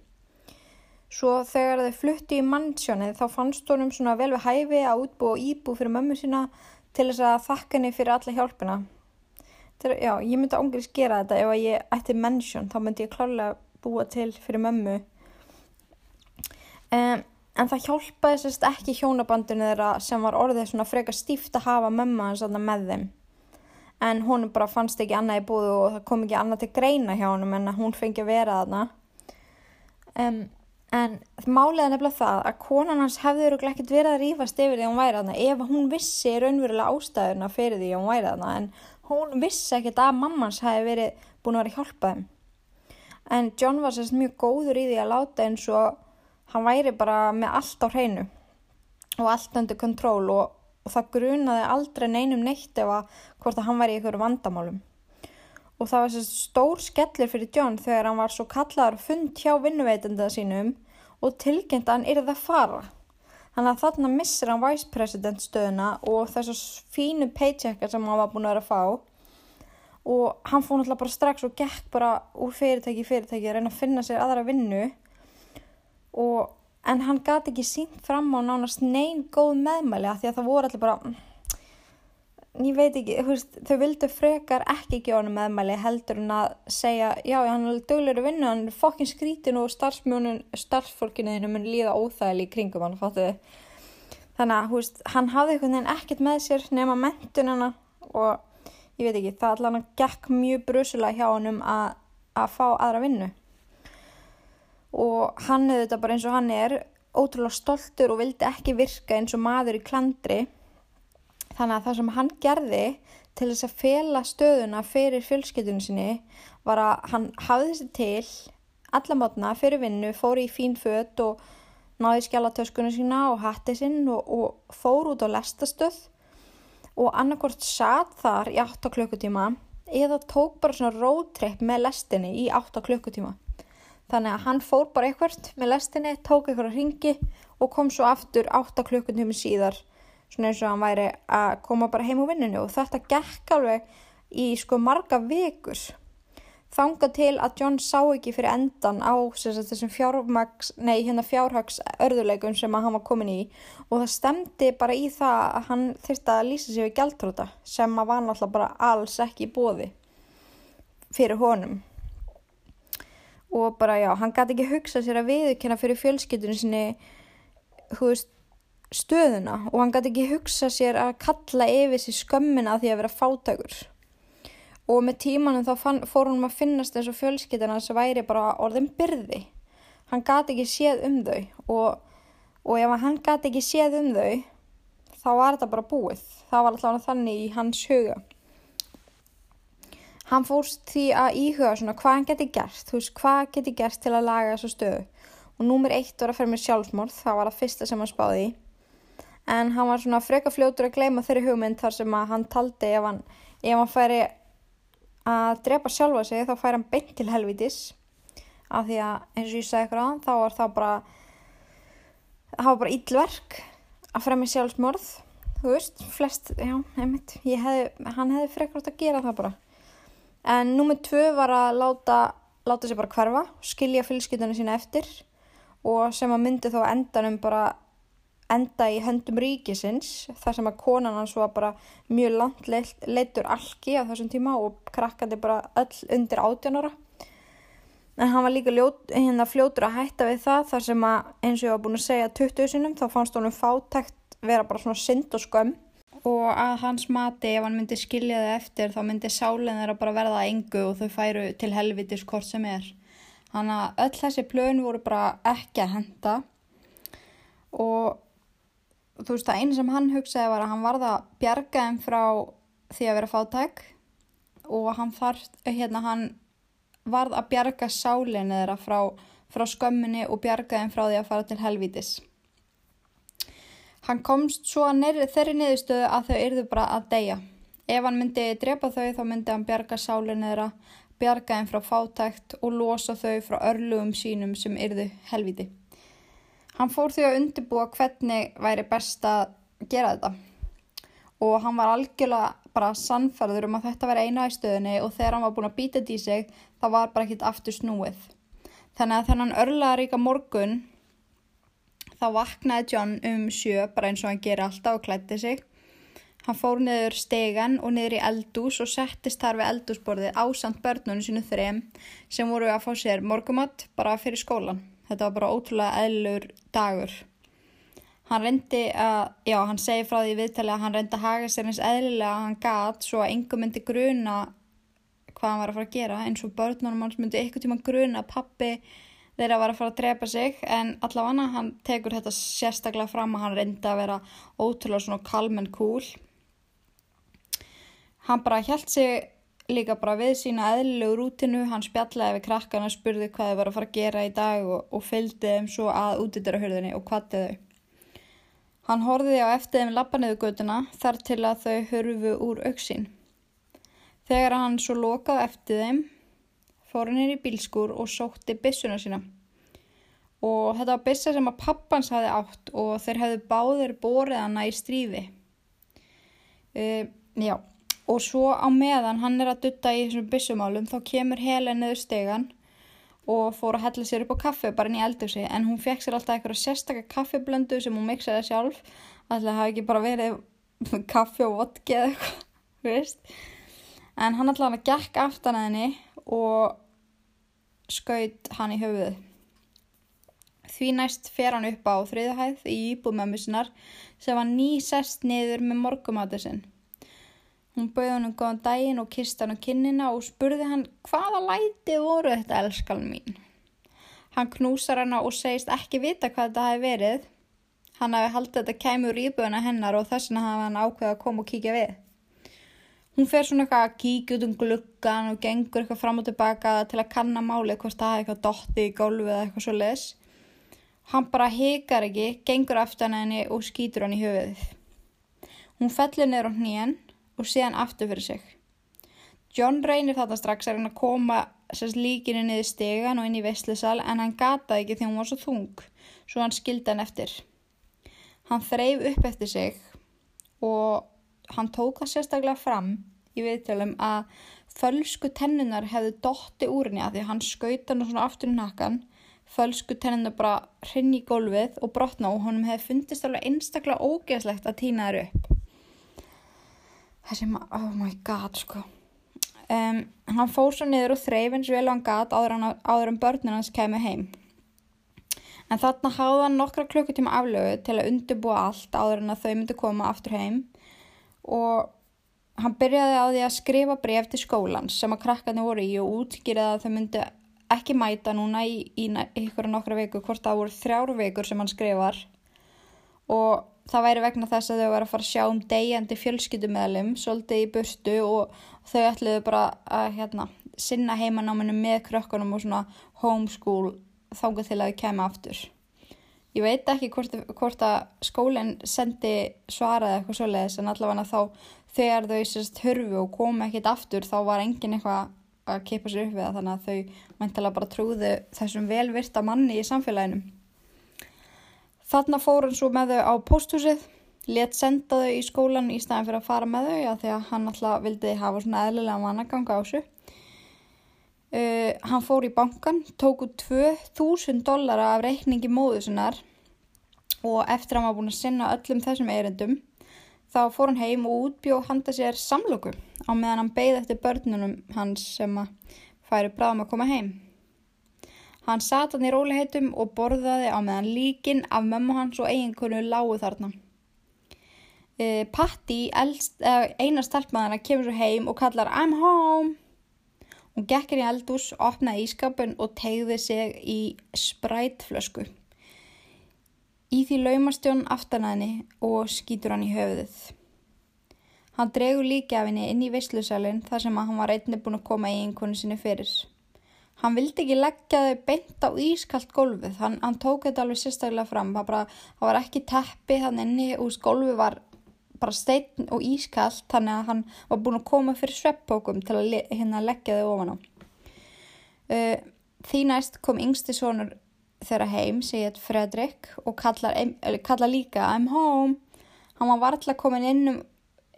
Svo þegar þau flutti í mannsjónið þá fannst honum svona vel við hæfi að útbú og íbú fyrir mömmu sína til þess að þakka henni fyrir alla hjálpina. Já, ég myndi ángriðs gera þetta ef ég ætti mennsjón, þá myndi ég klálega búa til fyrir mömmu. Um, en það hjálpaði sérst ekki hjónabandinu þeirra sem var orðið svona freka stíft að hafa mömmu hans með þeim. En hún bara fannst ekki annað í búðu og það kom ekki annað til greina hjá honum en hún fengi að vera þarna. Um, en málega nefnilega það að konan hans hefði ekkert verið að rýfast yfir því að hún væri þarna ef hún vissi raunverulega ástæðuna fyrir því að hún væri þarna en hún vissi ekkert að mammans hefði verið búin að vera að hjálpa þeim. En John var sérst mjög góður í því að láta eins og hann væri bara með allt á hreinu og allt undir kontról og, og það grunaði aldrei neinum neitt ef að hvort að hann væri í ykkur vandamálum. Og það var sérst stór skellir fyrir John þegar hann var svo kallar fund hjá vinnuveitenda sínum og tilkynnt að hann yrði að fara. Þannig að þarna missir hann vice president stöðuna og þessar fínu paycheckar sem hann var búin að vera að fá. Og hann fór náttúrulega bara strax og gekk bara úr fyrirtæki í fyrirtæki að reyna að finna sér aðra vinnu. Og en hann gati ekki sínt fram á nánast neyn góð meðmæli að því að það voru allir bara ég veit ekki, veist, þau vildu frekar ekki gefa hann meðmæli heldur en að segja, já, hann er döglegur að vinna, hann er fokkin skrítin og starfsfólkinu mun líða óþægli í kringum hann, fattu. Þannig að, hú veist, hann hafði einhvern veginn ekkert með sér nema mentunina og ég veit ekki, það allan gekk mjög brusulega hjá hann um að, að fá aðra vinnu. Og hann hefði þetta bara eins og hann er, ótrúlega stoltur og vildi ekki virka eins og maður í klandri Þannig að það sem hann gerði til þess að fela stöðuna fyrir fjölskyldunum sinni var að hann hafði þessi til alla mótna fyrir vinnu, fór í fín fött og náði skjálatöskunum sína og hatti sinn og, og fór út á lestastöð og annarkort satt þar í 8 klukkutíma eða tók bara svona roadtrip með lestinni í 8 klukkutíma. Þannig að hann fór bara eitthvað með lestinni, tók eitthvað ringi og kom svo aftur 8 klukkutíma síðar svona eins og hann væri að koma bara heim úr vinninu og þetta gekk alveg í sko marga vikur. Þanga til að John sá ekki fyrir endan á sagt, þessum fjármags, nei, hérna fjárhags örðuleikum sem hann var komin í og það stemdi bara í það að hann þurfti að lýsa sig við gæltróta sem að var náttúrulega bara alls ekki bóði fyrir honum. Og bara já, hann gæti ekki hugsa sér að viðkynna fyrir fjölskyldunum sinni hú veist stöðuna og hann gæti ekki hugsa sér að kalla yfir sér skömmina því að vera fátækur og með tímanum þá fann, fór hann að finnast eins og fjölskyttina sem væri bara orðin byrði. Hann gati ekki séð um þau og, og ef hann gati ekki séð um þau þá var þetta bara búið. Það var alltaf þannig í hans huga. Hann fórst því að íhuga svona hvað hann geti gert, veist hvað geti gert til að laga þessu stöðu. Og númur eitt var að ferja með sjálfsmórð, það var það fyrsta sem hann spáði í. En hann var svona freka fljótur að gleyma þeirri hugmynd þar sem að hann taldi ef hann, ef hann færi að drepa sjálfa sig þá fær hann beint til helvitis af því að eins og ég sagði ykkur að þá var það bara það var bara íllverk að fremja sjálfsmorð þú veist, flest, já, einmitt. Hef, hann hefði frekvært að gera það bara. En númið tvö var að láta, láta sig bara hverfa skilja fylskiptunum sína eftir og sem að myndi þá endanum bara enda í höndum ríkisins þar sem að konan hans var bara mjög langt leittur algi á þessum tíma og krakkandi bara öll undir átjanóra en hann var líka ljót, hérna fljótur að hætta við það þar sem að eins og ég var búin að segja 20 sinum þá fannst honum fátækt vera bara svona synd og skömm. Og að hans mati ef hann myndi skilja þau eftir þá myndi sálinn þeirra bara verða engu og þau færu til helvitis hvort sem er. Þannig að öll þessi plön voru bara ekki að henda og þú veist það einu sem hann hugsaði var að hann varða að bjarga þeim frá því að vera fátæk og hann þarf, hérna hann varð að bjarga sálinni þeirra frá, frá skömminni og bjarga þeim frá því að fara til helvítis. Hann komst svo að neyri, þeirri niðurstöðu að þau yrðu bara að deyja. Ef hann myndi drepa þau þá myndi hann bjarga sálinni þeirra, bjarga þeim frá fátækt og losa þau frá örlugum sínum sem yrðu helvíti. Hann fór því að undirbúa hvernig væri best að gera þetta og hann var algjörlega bara sannferður um að þetta væri eina í stöðinni og þegar hann var búin að býta þetta í sig það var bara ekkit aftur snúið. Þannig að þennan örlega ríka morgun þá vaknaði John um sjö bara eins og hann geri alltaf og klætti sig. Hann fór niður stegan og niður í eldús og settist þar við eldúsborðið ásand börnunum sínu þrem sem voru að fá sér morgumatt bara fyrir skólan. Þetta var bara ótrúlega eðlur dagur. Hann reyndi að, já, hann segi frá því viðtali að hann reyndi að haga sér eins eðlilega að hann gat svo að engum myndi gruna hvað hann var að fara að gera eins og börnunum hans myndi ykkur tíma gruna að pappi þeirra var að fara að drepa sig en allavega hann tekur þetta sérstaklega fram að hann reyndi að vera ótrúlega svona kalm en cool. Hann bara held sig líka bara við sína eðlilegu rútinu, hann spjallaði við krakkana, spurði hvað þau var að fara að gera í dag og, og fylgdi þeim svo að útidurahörðinni og kvatti þau. Hann horfiði á eftir þeim lappaneðu göduna þar til að þau hörfu úr auksín. Þegar hann svo lokaði eftir þeim, fór hann inn í bílskur og sótti bissuna sína. Og þetta var bissa sem að pappans hafi átt og þeir hefðu báðir borið hana í strífi. Uh, já, og svo á meðan hann er að dutta í þessum byssumálum þá kemur Helen niður stegan og fór að hella sér upp á kaffe bara inn í eldursi en hún fekk sér alltaf eitthvað sérstakar kaffiblöndu sem hún miksaði sjálf. Alltaf hafi ekki bara verið kaffi og vodki eða eitthvað veist. en hann alltaf hann gekk aftan að henni og skaut hann í höfuðu því næst fer hann upp á þriðahæð í íbúðmömmusinar sem var nýsest niður með morgumátu sinn Hún bauði hann um góðan daginn og kist hann á kinnina og spurði hann hvaða læti voru þetta elskan mín. Hann knúsar hana og segist ekki vita hvað þetta hafi verið. Hann hafi haldið þetta kæmur íbúðina hennar og þess vegna hafi hann ákveðið að koma og kíkja við. hún fer svona eitthvað að kíkja út um gluggan og gengur eitthvað fram og tilbaka til að kanna málið hvort það er eitthvað dotti í gólfið eða eitthvað svo les hann bara hikar ekki gengur aftan henni og skýtur hann í höfuðið hún fellir niður á hnýjan og sé hann aftur fyrir sig. John reynir þetta strax að reyna að koma líkinu niður stegan og inn í vestlisal en hann gataði ekki því hún var svo þung svo hann skildi hann eftir. Hann þreif upp eftir sig og hann tók það sérstaklega fram í viðtölum að fölsku tennunar hefði dotti úr henni að því hann skauta hann svona aftur í nakkan fölsku tennunar bara hrinn í gólfið og brotna og honum hefði fundist alveg einstaklega ógeðslegt að týna þér upp þessi maður, oh my god sko. Um, hann fór svo niður og þreif eins vel og hann gat áður, áður en börnun hans kemur heim. En þarna háða hann nokkra klukkutíma aflögu til að undirbúa allt áður en að þau myndi koma aftur heim. Og hann byrjaði á því að skrifa bref til skólan sem að krakkarnir voru í og útskýrið að þau myndi ekki mæta núna í, í, í ykkur nokkra viku hvort það voru þrjáru vikur sem hann skrifar. Og það væri vegna þess að þau var að fara að sjá um degjandi fjölskyttumæðlum svolítið í burtu og þau ætluðu bara að hérna, sinna heimanáminu með krökkunum og svona homeschool þángu til að þau kemja aftur. Ég veit ekki hvort, hvort að skólinn sendi svaraði eitthvað svoleiðis en allavega þá þegar þau sérst hörfu og komi ekkit aftur þá var engin eitthvað að keipa sér upp við það þannig að þau mæntilega bara trúðu þessum velvirta manni í samfélaginu. Þarna fór hann svo með þau á pósthúsið, let senda þau í skólan í staðin fyrir að fara með þau já, því að hann alltaf vildi hafa svona eðlilega mannaganga á þessu. Uh, hann fór í bankan, tóku 2000 dollara af reikningi móðusinnar og eftir að hann var búin að sinna öllum þessum eirendum þá fór hann heim og útbjóð handa sér samlöku á meðan hann beigði eftir börnunum hans sem að færi bráðum að koma heim. Hann sat hann í róliheitum og borðaði á meðan líkin af mömmu hans og eiginkonu lágu þarna. Uh, Patti, uh, eina stelpmaðana, kemur svo heim og kallar I'm home. Hún gekkir í eldús, opnaði ískapun og tegði sig í sprætflösku. Í því laumastjón aftan að henni og skýtur hann í höfuðið. Hann dregur líki af henni inn í veislusalinn þar sem hann var einnig búin að koma í einhvern sinni fyrir. Hann vildi ekki leggja þau beint á ískalt gólfið, hann, hann tók þetta alveg sérstaklega fram. Það, bara, það var ekki teppi þannig inni og gólfið var bara steitn og ískallt þannig að hann var búin að koma fyrir sveppókum til að hérna leggja þau ofan á. Uh, því næst kom yngsti sonur þeirra heim, segið Fredrik og kallar, kallar líka I'm home. Hann var varðla komin inn, um,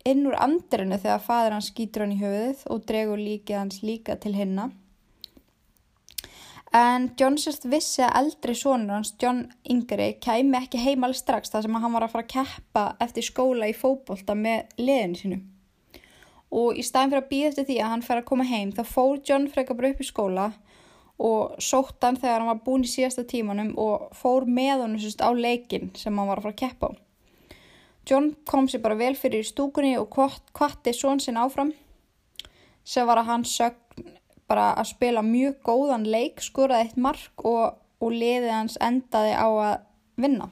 inn úr andrinu þegar fadur hans skýtur hann í höfuðið og dregur líkið hans líka til hinna. En John sérst vissi að eldri sonur hans, John Yngri, kæmi ekki heim alveg strax þar sem hann var að fara að keppa eftir skóla í fókbólta með liðinu sínu. Og í staðin fyrir að býða eftir því að hann fær að koma heim þá fór John freka bara upp í skóla og sótt hann þegar hann var búin í síðasta tímanum og fór með hann sérst á leikin sem hann var að fara að keppa á. John kom sér bara vel fyrir í stúkunni og kvatti són sinn áfram sem var að hann sögn bara að spila mjög góðan leik, skoraði eitt mark og, og liðið hans endaði á að vinna.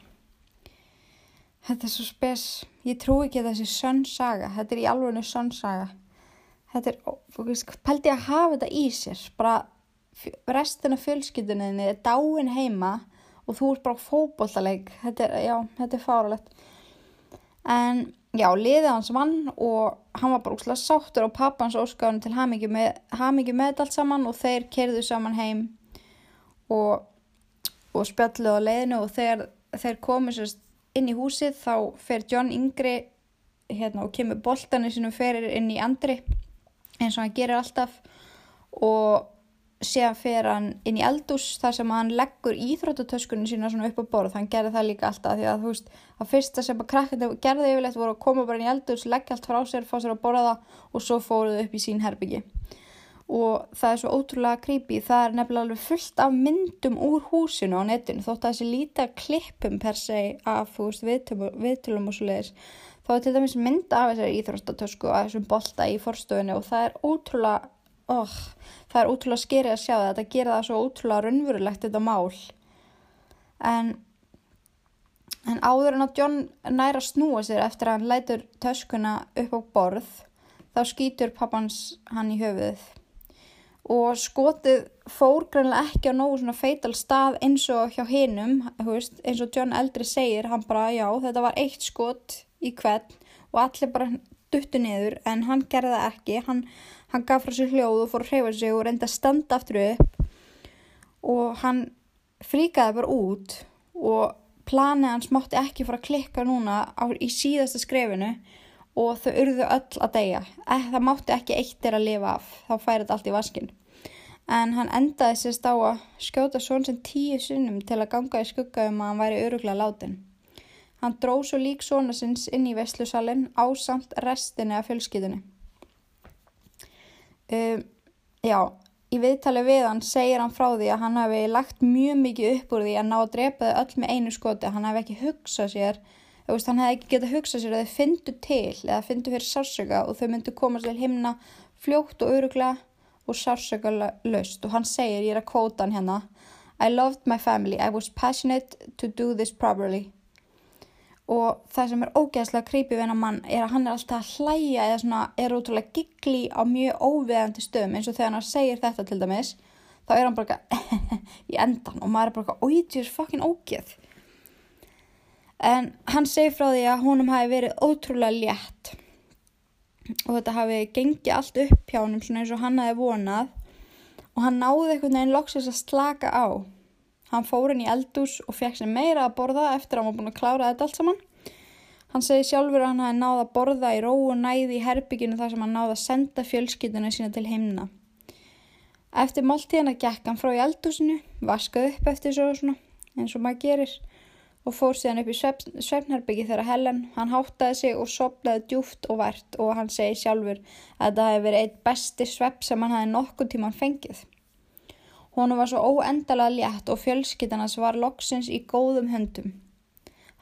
Þetta er svo spes, ég trú ekki að þessi sönnsaga, þetta er í alveg sönnsaga. Þetta er, pælti að hafa þetta í sér, bara restina fjölskyldunni er dáin heima og þú ert bara fókbóltaleik, þetta er, já, þetta er fáralegt. En já, liðið hans vann og hann var bara úrslega sáttur og pappans óskáðan til hamingi með, með allt saman og þeir kerðu saman heim og, og spjalluð á leiðinu og þegar þeir komið sérst inn í húsið þá fer John yngri hérna, og kemur boltanir sinum ferir inn í andri eins og hann gerir alltaf og síðan fer hann inn í eldús þar sem hann leggur íþróttatöskunni sína svona upp á borð, hann gerði það líka alltaf því að þú veist, að fyrsta sem að krakkandi gerði yfirleitt voru að koma bara inn í eldús leggja allt frá sér, fá sér að borða það og svo fóruðu upp í sín herbyggi og það er svo ótrúlega creepy. Það er nefnilega alveg fullt af myndum úr húsinu á netinu, þótt að þessi líta klippum per se af veist, viðtölum og svo leiðis þá er til dæmis mynd af þessari íþróttatösku ótrúlega oh, það er útrúlega skerið að sjá það. Þetta gera það svo útrúlega raunverulegt þetta mál. En en áður en að John næra snúa sér eftir að hann lætur töskuna upp á borð þá skýtur pappans hann í höfuðið. Og skotið fór grannlega ekki á nógu svona feital stað eins og hjá hinnum, eins og John Eldri segir, hann bara já þetta var eitt skot í hvern og allir bara duttu niður en hann gerði það ekki, hann, hann gaf frá sér hljóð og fór að hreyfa sig og reynda að standa aftur upp og hann fríkaði bara út og planið hans mátti ekki fara að klikka núna á, í síðasta skrefinu og þau urðu öll að deyja. Eh, það mátti ekki eitt er að lifa af, þá færi þetta allt í vaskin. En hann endaði sérst á að skjóta svon sem tíu sunnum til að ganga í skugga um að hann væri öruglega látin. Hann dró svo lík svona sinns inn í vestlusalinn á samt restinni af fjölskytunni. Um, já, í viðtali við hann segir hann frá því að hann hefði lagt mjög mikið upp úr því að ná að drepa þau öll með einu skoti. Hann hefði ekki hugsað sér Veist, hann hefði ekki getað hugsað sér að þau fyndu til eða fyndu fyrir sársöka og þau myndu komast til himna fljótt og öruglega og sársöka löst og hann segir, ég er að kvóta hann hérna I loved my family, I was passionate to do this properly og það sem er ógeðslega creepy við hennar mann er að hann er alltaf að hlæja eða svona er ótrúlega giggli á mjög óveðandi stöðum. Eins og þegar hann segir þetta til dæmis þá er hann bara í endan og maður er bara er fucking ógeð. En hann segi frá því að húnum hafi verið ótrúlega létt. Og þetta hafi gengið allt upp hjá svona eins og hann hafi vonað. Og hann náði einhvern veginn loksins að slaka á hann fór inn í eldús og fekk sér meira að borða eftir að hann var búin að klára þetta allt saman hann segi sjálfur að hann hafi náði að borða í ró og næði í herbygginu þar sem hann náði að senda fjölskytuna sína til heimna eftir máltíðan að gekk hann frá í eldúsinu vaskaði upp eftir svo svona eins og maður gerir og fór síðan upp í svefnherbyggi þegar Helen, hann háttaði sig og sopnaði djúft og vært og hann segi sjálfur að það hefði verið eitt besti svepp sem hann hefði nokkuð tíman fengið. Hún var svo óendalega létt og fjölskyttarnas var loksins í góðum höndum.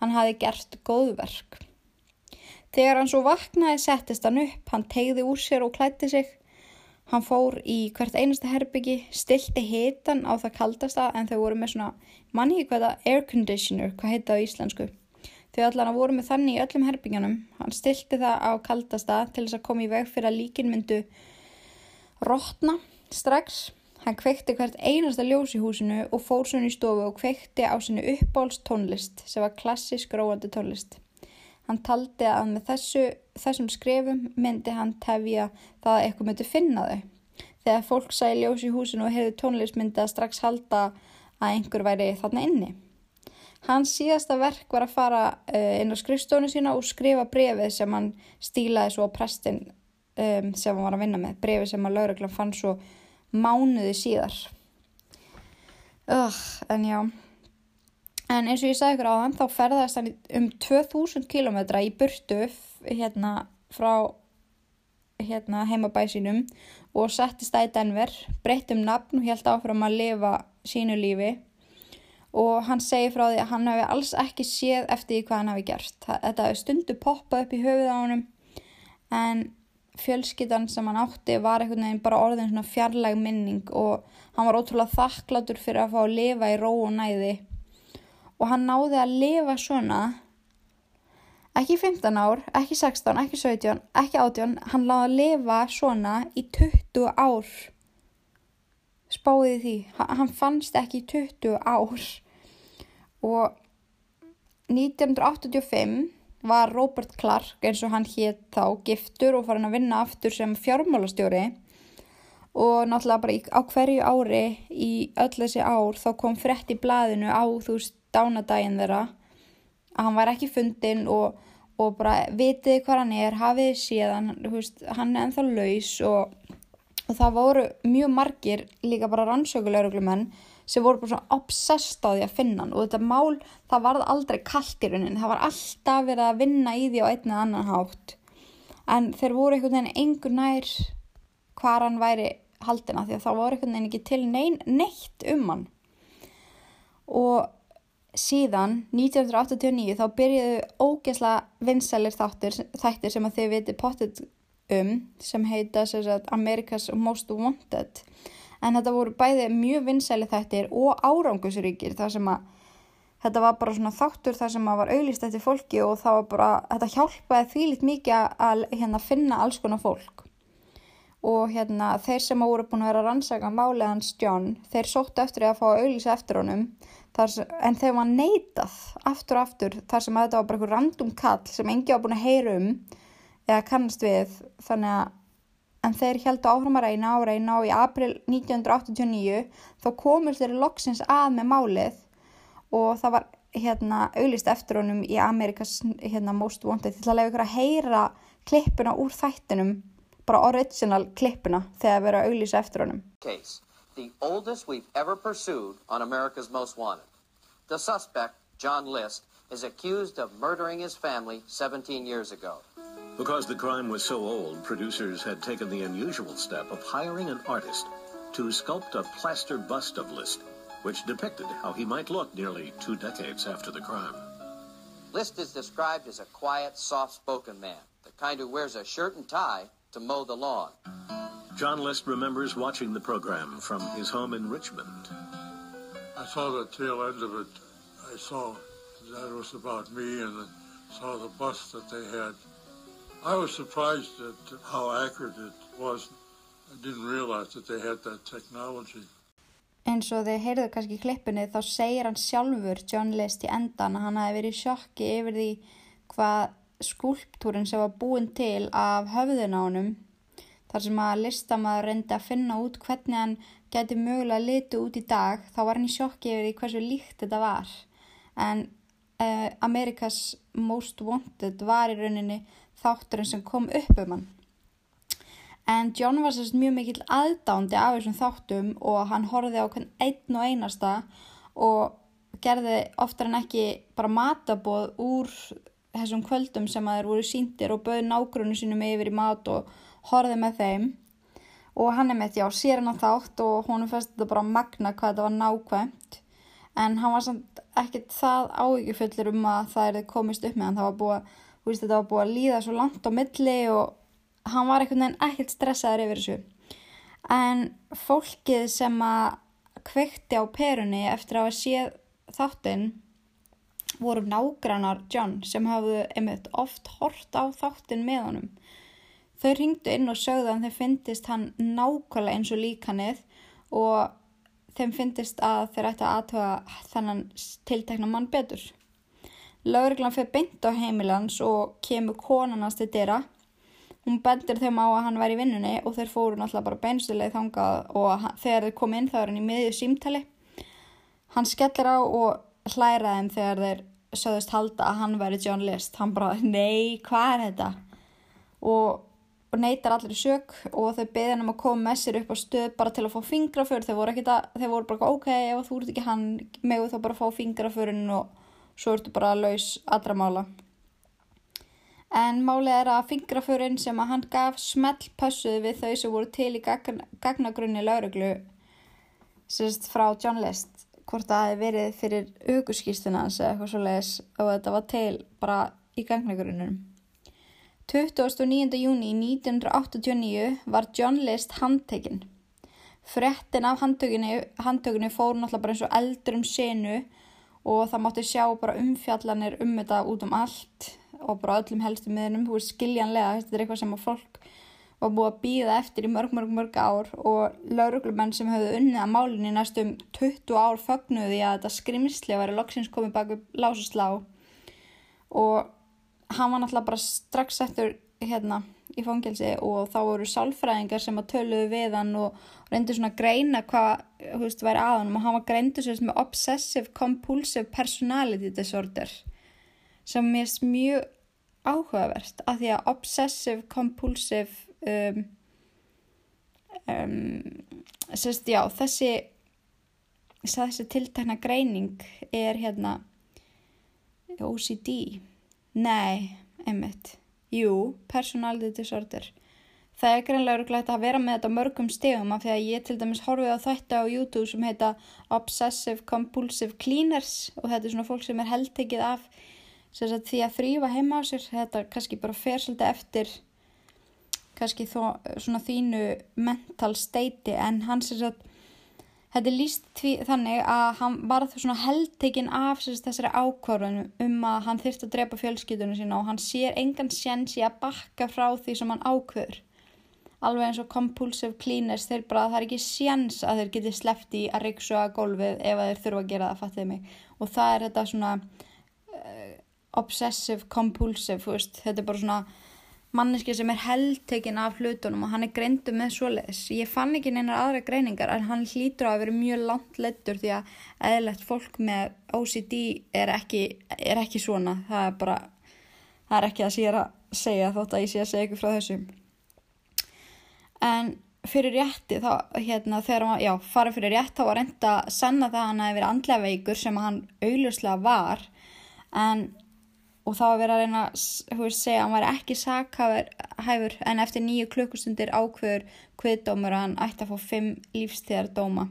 Hann hafi gert góðverk. Þegar hann svo vaknaði settist hann upp, hann tegði úr sér og klætti sig Hann fór í hvert einasta herbyggi, stilti hitan á það kaldasta en þau voru með svona, manni ekki hvað það, air conditioner, hvað heita það á íslensku. Þau allan að voru með þannig í öllum herbygjanum. Hann stilti það á kaldasta til þess að koma í veg fyrir að líkin myndu rótna strax. Hann kveikti hvert einasta ljós í húsinu og fór svo í stofu og kveikti á sinu uppbólst tónlist sem var klassisk róandi tónlist. Hann taldi að með þessu, þessum skrefum myndi hann tefja það að eitthvað myndi finna þau. Þegar fólk sæði ljós í húsinu og hefði tónlist myndi að strax halda að einhver væri þarna inni. Hans síðasta verk var að fara uh, inn á skrifstónu sína og skrifa brefið sem hann stílaði svo á prestin um, sem hann var að vinna með. Brefið sem að lauruglan fann svo mánuði síðar. Ugh, en já... En eins og ég sagði ykkur á þann, þá ferðast hann um 2000 km í burtu hérna frá hérna, heimabæsinum og settist það í Denver, breytt um nafn og held áfram að lifa sínu lífi og hann segi frá því að hann hefði alls ekki séð eftir því hvað hann hefði gert. Þetta hefði stundu poppað upp í höfuð á hann en fjölskyttan sem hann átti var einhvern veginn bara orðin svona fjarlæg minning og hann var ótrúlega þakklátur fyrir að fá að lifa í ró og næði. Og hann náði að lifa svona ekki 15 ár, ekki 16, ekki 17, ekki 18 hann láði að lifa svona í 20 ár. Spáði því hann fannst ekki í 20 ár. Og 1985 var Robert Clark eins og hann hétt þá giftur og farin að vinna aftur sem fjármálastjóri. Og náttúrulega bara í, á hverju ári í öll þessi ár þá kom frett í blaðinu á þú veist dánadaginn þeirra að hann var ekki fundin og, og bara vitið hvað hann er, hafið síðan, veist, hann er enþá laus og, og það voru mjög margir líka bara rannsökuleguruglumenn sem voru bara svona obsessed á því að finna hann. Og þetta mál það varð aldrei kallt í raunin, það var alltaf verið að vinna í því á einn eða annan hátt. En þeir voru einhvern veginn einhver nær hvað hann væri haldina því að það voru einhvern veginn ekki til nein, neitt um hann. Og síðan 1989 þá byrjuðu ógesla vinsælir þáttir, þættir sem að þið viti pottit um sem heita sagt, America's Most Wanted en þetta voru bæði mjög vinsæli þættir og árangusríkir þar sem að þetta var bara svona þáttur þar sem að var auðlist eftir fólki og það var bara, þetta hjálpaði því lit mikið að hérna finna alls konar fólk. Og hérna þeir sem voru búin að vera að rannsaka málið hans John, þeir sóttu eftir að fá að auðvisa eftir honum sem, en þeir var neitað aftur og aftur þar sem þetta var bara einhver random kall sem engi var búin að heyra um eða kannast við. Þannig að en þeir heldu áfram að reyna á reyna og í april 1989 þá komur þeir loksins að með málið og það var hérna auðlist eftir honum í Amerikas hérna Most Wanted til að lega ykkur að heyra klippuna úr þættinum bara original klippuna þegar við erum að auðlýsa eftir honum. Case, the oldest we've ever pursued on America's Most Wanted. The suspect, John List, is accused of murdering his family 17 years ago. Because the crime was so old, producers had taken the unusual step of hiring an artist to sculpt a plaster bust of List, which depicted how he might look nearly two decades after the crime. List is described as a quiet, soft-spoken man, the kind who wears a shirt and tie to mow the lawn. John List remembers watching the program from his home in Richmond. I saw the tail end of it. I saw that it was about me and saw the bust that they had. I was surprised at how accurate it was. I didn't realize that they had that technology. eins og þið heyrðu kannski klippinu þá segir hann sjálfur John List í endan að hann hafi verið sjokki yfir því hvað skúlptúrin sem var búin til af höfðun á honum þar sem að listamæður reyndi að finna út hvernig hann geti mögulega litu út í dag þá var hann í sjokki yfir því hversu líkt þetta var en uh, Amerikas Most Wanted var í rauninni þátturinn sem kom upp um hann En John var sérst mjög mikill aðdándi af þessum þáttum og hann horfið á hvern einn og einasta og gerði oftar en ekki bara matabóð úr þessum kvöldum sem að þeir voru síndir og bauði nágrunni sínum yfir í mat og horfið með þeim. Og hann er með því á sér hann þátt og honum fannst þetta bara magna hvað þetta var nákvæmt. En hann var samt ekkert það áhyggjufullur um að það er komist upp með hann. Það var búið, veist, þetta var búið að líða svo langt á milli og hann var einhvern veginn ekkert stressaður yfir þessu. En fólkið sem að kveikti á perunni eftir að hafa séð þáttinn voru nágrannar John sem hafðu einmitt oft hort á þáttinn með honum. Þau ringdu inn og sögðu að þeim finnist hann nákvæmlega eins og líkanið og þeim finnist að þeir ætti að aðtöga þennan tiltekna mann betur. Lauriglan fyrir beint á heimilans og kemur konanast til dyrra Hún bendir þeim á að hann var í vinnunni og þeir fóru náttúrulega bara beinstileg þangað og þegar þeir kom inn þá er hann í miðju símtali. Hann skellir á og hlæra þeim þegar þeir söðust halda að hann væri John List. Hann bara, nei, hvað er þetta? Og, og neytar allir sök og þau beðið hann um að koma með sér upp á stöð bara til að fá fingraför. Þeir voru, að, þeir voru bara, ok, ef þú ert ekki hann, megu þá bara fá fingraförinn og svo ertu bara laus allra mála en málið er að fingraförinn sem að hann gaf smell pössuð við þau sem voru til í gagn, gagnagrunni lauruglu sérst frá John List hvort það hefði verið fyrir augurskýstuna hans eða eitthvað svo leiðis og þetta var til bara í gagnagrunnum 29. júni 1989 var John List handtekinn frettin af handtökunni fór náttúrulega bara eins og eldur um senu og það mátti sjá bara umfjallanir um þetta út um allt og bara öllum helstu miðunum, þú veist skiljanlega, þetta er eitthvað sem að fólk var búið að býða eftir í mörg, mörg, mörg ár og lauruglumenn sem höfðu unnið að málinni næstum 20 ár fögnuði að þetta skrimsli að vera loksins komið baki lásuslá og hann var náttúrulega bara strax eftir hérna í fangelsi og þá voru sálfræðingar sem að töluðu við hann og reyndi svona að greina hvað, þú veist, væri aðan og hann var greindu sérst með obsessive compulsive personality disorder sem er mjög áhugavert að því að obsessive compulsive um, um, sérst, já, þessi þessi tiltakna greining er hérna OCD nei, einmitt jú, personality disorder. Það er greinlega öruglega að vera með þetta mörgum stegum af því að ég til dæmis horfið á þetta á YouTube sem heita Obsessive Compulsive Cleaners og þetta er svona fólk sem er heldtekið af sagt, því að þrýfa heima á sér. Þetta kannski bara fer svolítið eftir kannski þó, svona þínu mental state en hans er að þetta er líst tví, þannig að hann var það svona heldtekinn af þessari ákvarðunum um að hann þurfti að drepa fjölskyldunum sína og hann sér engan séns í að bakka frá því sem hann ákveður. Alveg eins og compulsive cleaners þeir bara, það er ekki sjans að þeir geti sleppt í að riksu að gólfið ef þeir þurfa að gera það, fattiði mig. Og það er þetta svona uh, obsessive compulsive veist, þetta er bara svona manneski sem er heldtekinn af hlutunum og hann er greindu með svoleiðis. Ég fann ekki neinar aðra greiningar en hann hlýtur að vera mjög langt lettur því að eðlert fólk með OCD er ekki, er ekki svona. Það er bara það er ekki ég er að segja þótt að ég sé að segja ykkur frá þessum en fyrir rétti þá hérna þegar hann, já, fara fyrir rétt þá var reynda að sanna það að hann hefði verið andlega veikur sem hann augljóslega var. En og þá var verið að reyna að segja að hann var ekki sakhæfur en eftir nýju klukkustundir ákveður kviðdómur að hann ætti að fá fimm lífstíðar dóma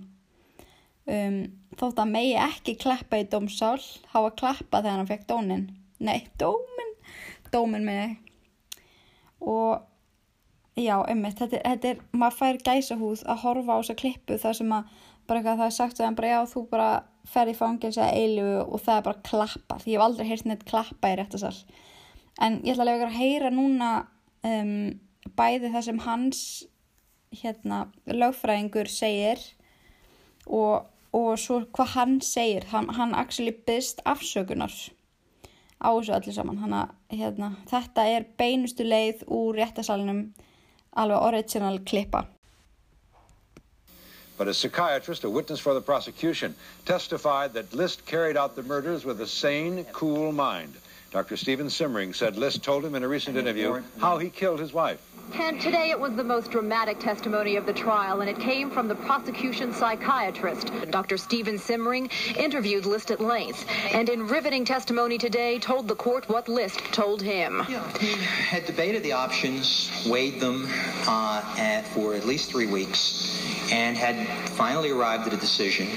um, þótt að megi ekki kleppa í dómsál hafa klappa þegar hann fekk dónin nei, dómin dómin með og já, einmitt, þetta, þetta er, maður fær gæsahúð að horfa á þessa klippu þar sem að bara eitthvað það er sagt að hann bara já, þú bara fer í fangilsi að eilifu og það er bara klappa, því ég hef aldrei heyrt neitt klappa í réttasal en ég ætla að lega að heyra núna um, bæði það sem hans hérna, lögfræðingur segir og, og svo hvað hann segir, hann, hann actually byggst afsökunar á þessu öllu saman, hann að hérna, þetta er beinustu leið úr réttasalunum alveg original klippa. But a psychiatrist, a witness for the prosecution, testified that List carried out the murders with a sane, cool mind. Dr. Stephen Simmering said List told him in a recent interview how he killed his wife. And today it was the most dramatic testimony of the trial, and it came from the prosecution psychiatrist. Dr. Stephen Simmering interviewed List at length, and in riveting testimony today, told the court what List told him. Yeah, he had debated the options, weighed them uh, at, for at least three weeks, and had finally arrived at a decision,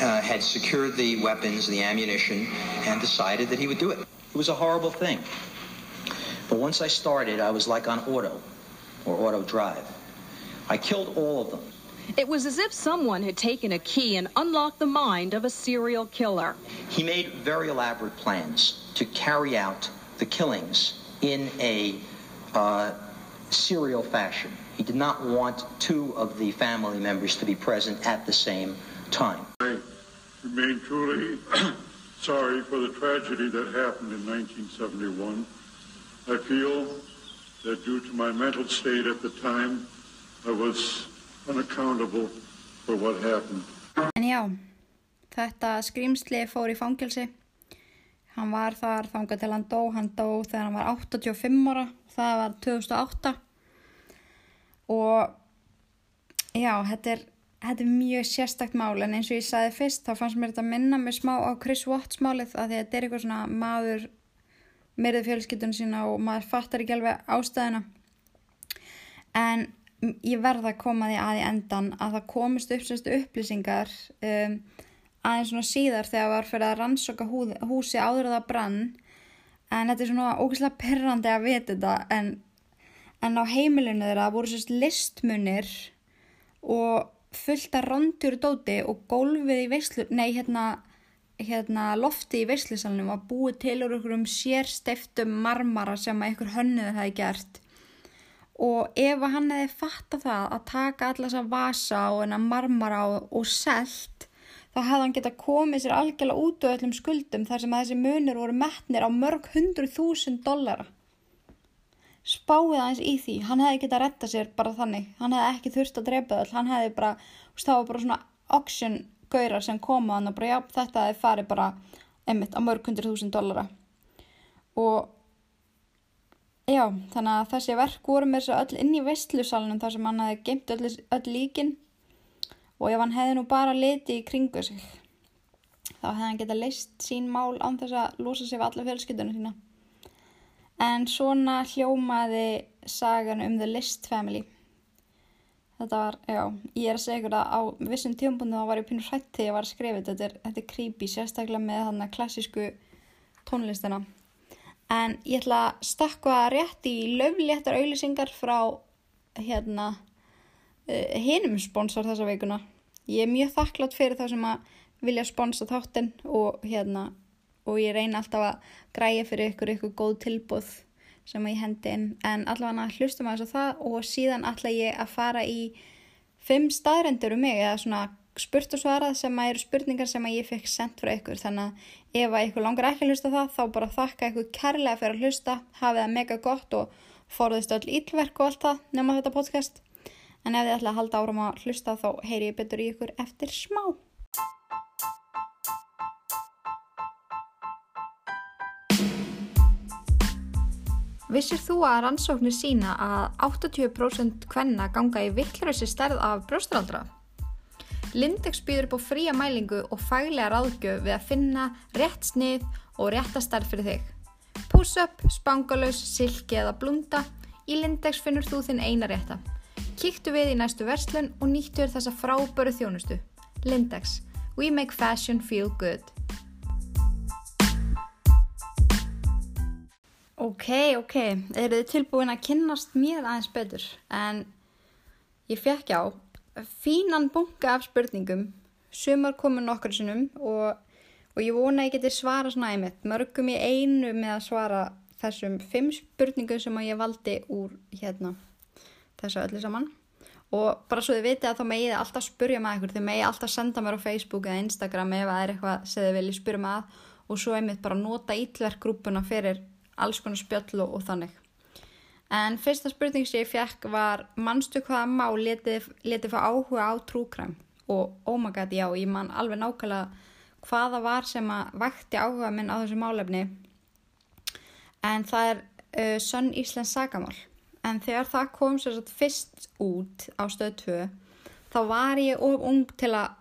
uh, had secured the weapons, the ammunition, and decided that he would do it. It was a horrible thing. But once I started, I was like on auto or auto drive. I killed all of them. It was as if someone had taken a key and unlocked the mind of a serial killer. He made very elaborate plans to carry out the killings in a uh, serial fashion. He did not want two of the family members to be present at the same time. I remain truly sorry for the tragedy that happened in 1971. I feel that due to my mental state at the time, I was unaccountable for what happened. En já, þetta skrýmsli fór í fangelsi. Hann var þar þangað til hann dó. Hann dó þegar hann var 85 ára. Það var 2008. Og já, þetta er, þetta er mjög sérstakt mál. En eins og ég sagði fyrst, þá fannst mér þetta minna mig smá á Chris Watts málið. Að þetta er eitthvað svona maður myrði fjölskyldun sína og maður fattar ekki alveg ástæðina. En ég verða að koma því að í endan að það komist upp sérstu upplýsingar um, aðeins svona síðar þegar var fyrir að rannsóka húsi áður að það brann en þetta er svona ógeðslega perrandi að vita þetta en, en á heimilinu þeirra voru sérst listmunir og fullt að rondur dóti og gólfið í veislu, nei hérna, hérna lofti í veislisalunum var búið til úr einhverjum sérsteiftum marmara sem að einhver hönnuður hefði gert. Og ef hann hefði fatta það að taka allar þess að vasa og hennar marmara og, og selt þá hefði hann geta komið sér algjörlega út á öllum skuldum þar sem að þessi munir voru metnir á mörg hundru þúsund dollara spáið aðeins í því. Hann hefði geta retta sér bara þannig. Hann hefði ekki þurft að drepa öll. Hann hefði bara, það var bara svona auction gaurar sem koma hann og bara já þetta hefði farið bara einmitt á mörg hundru þúsund dollara. Og Já, þannig að þessi verk voru með þessu öll inn í veistlusalunum þar sem hann hefði geimt öll, öll líkin. Og ef hann hefði nú bara liti í kringu sig þá hefði hann geta leist sín mál án þess að losa sig við alla fjölskyldunum sína. En svona hljómaði sagan um The List Family. Þetta var, já, ég er að segja ykkur að á vissum tíumbundu þá var ég pínur hrætt þegar ég var að skrifa þetta. Þetta er, þetta er creepy, sérstaklega með hann klassísku tónlistina. En ég ætla að stakka rétt í löfléttar auðlýsingar frá hérna uh, hinum sponsor þessa veikuna. Ég er mjög þakklátt fyrir það sem að vilja sponsa þáttinn og hérna og ég reyna alltaf að græja fyrir ykkur ykkur góð tilbúð sem ég hendi inn en allavega hlustum að þess að það og síðan ætla ég að fara í fimm staðrendur um mig eða svona spurt og svarað sem að eru spurningar sem að ég fekk sendt frá ykkur. Þannig að ef að ykkur langar ekki að hlusta það þá bara þakka ykkur kærlega fyrir að hlusta hafið það mega gott og forðist öll ílverk og allt það nema þetta podcast. En ef þið ætla að halda áram að hlusta þá heyri ég betur í ykkur eftir smá Vissir þú að rannsóknir sína að 80% hvenna ganga í vittlurössi stærð af brjóstraldra? Lindex býður upp á fría mælingu og faglega ráðgjöf við að finna rétt snið og rétta starf fyrir þig. Puss-up, spangalus, silki eða blunda, í Lindex finnur þú þinn eina rétta. Kíktu við í næstu verslun og nýttu þér þessa fráböru þjónustu. Lindex. We make fashion feel good. Ok, ok, eru þið tilbúin að kynnast mér aðeins betur? En ég fekk á fínan bunga af spurningum. Sumar komu nokkur sinnum og, og ég vona að ég geti svara svona einmitt. Mörgum í einu með að svara þessum fimm spurningum sem ég valdi úr hérna þessu öllu saman. Og bara svo þið viti að þá megið alltaf spurja með ekkur þið megið alltaf senda mér á Facebook eða Instagram ef það er eitthvað sem þið viljið spurja með og svo einmitt bara nota ítverkgrúpuna fyrir alls konar spjöll og, og þannig. En fyrsta spurning sem ég fekk var, mannstu hvaða má letið, letið fá áhuga á trúkræm? Og oh my god, já, ég man alveg nákvæmlega hvaða var sem að vakti áhuga minn á þessu málefni. En það er uh, Sönn Íslands sagamál. En þegar það kom sér satt fyrst út á stöð 2, þá var ég of ung til að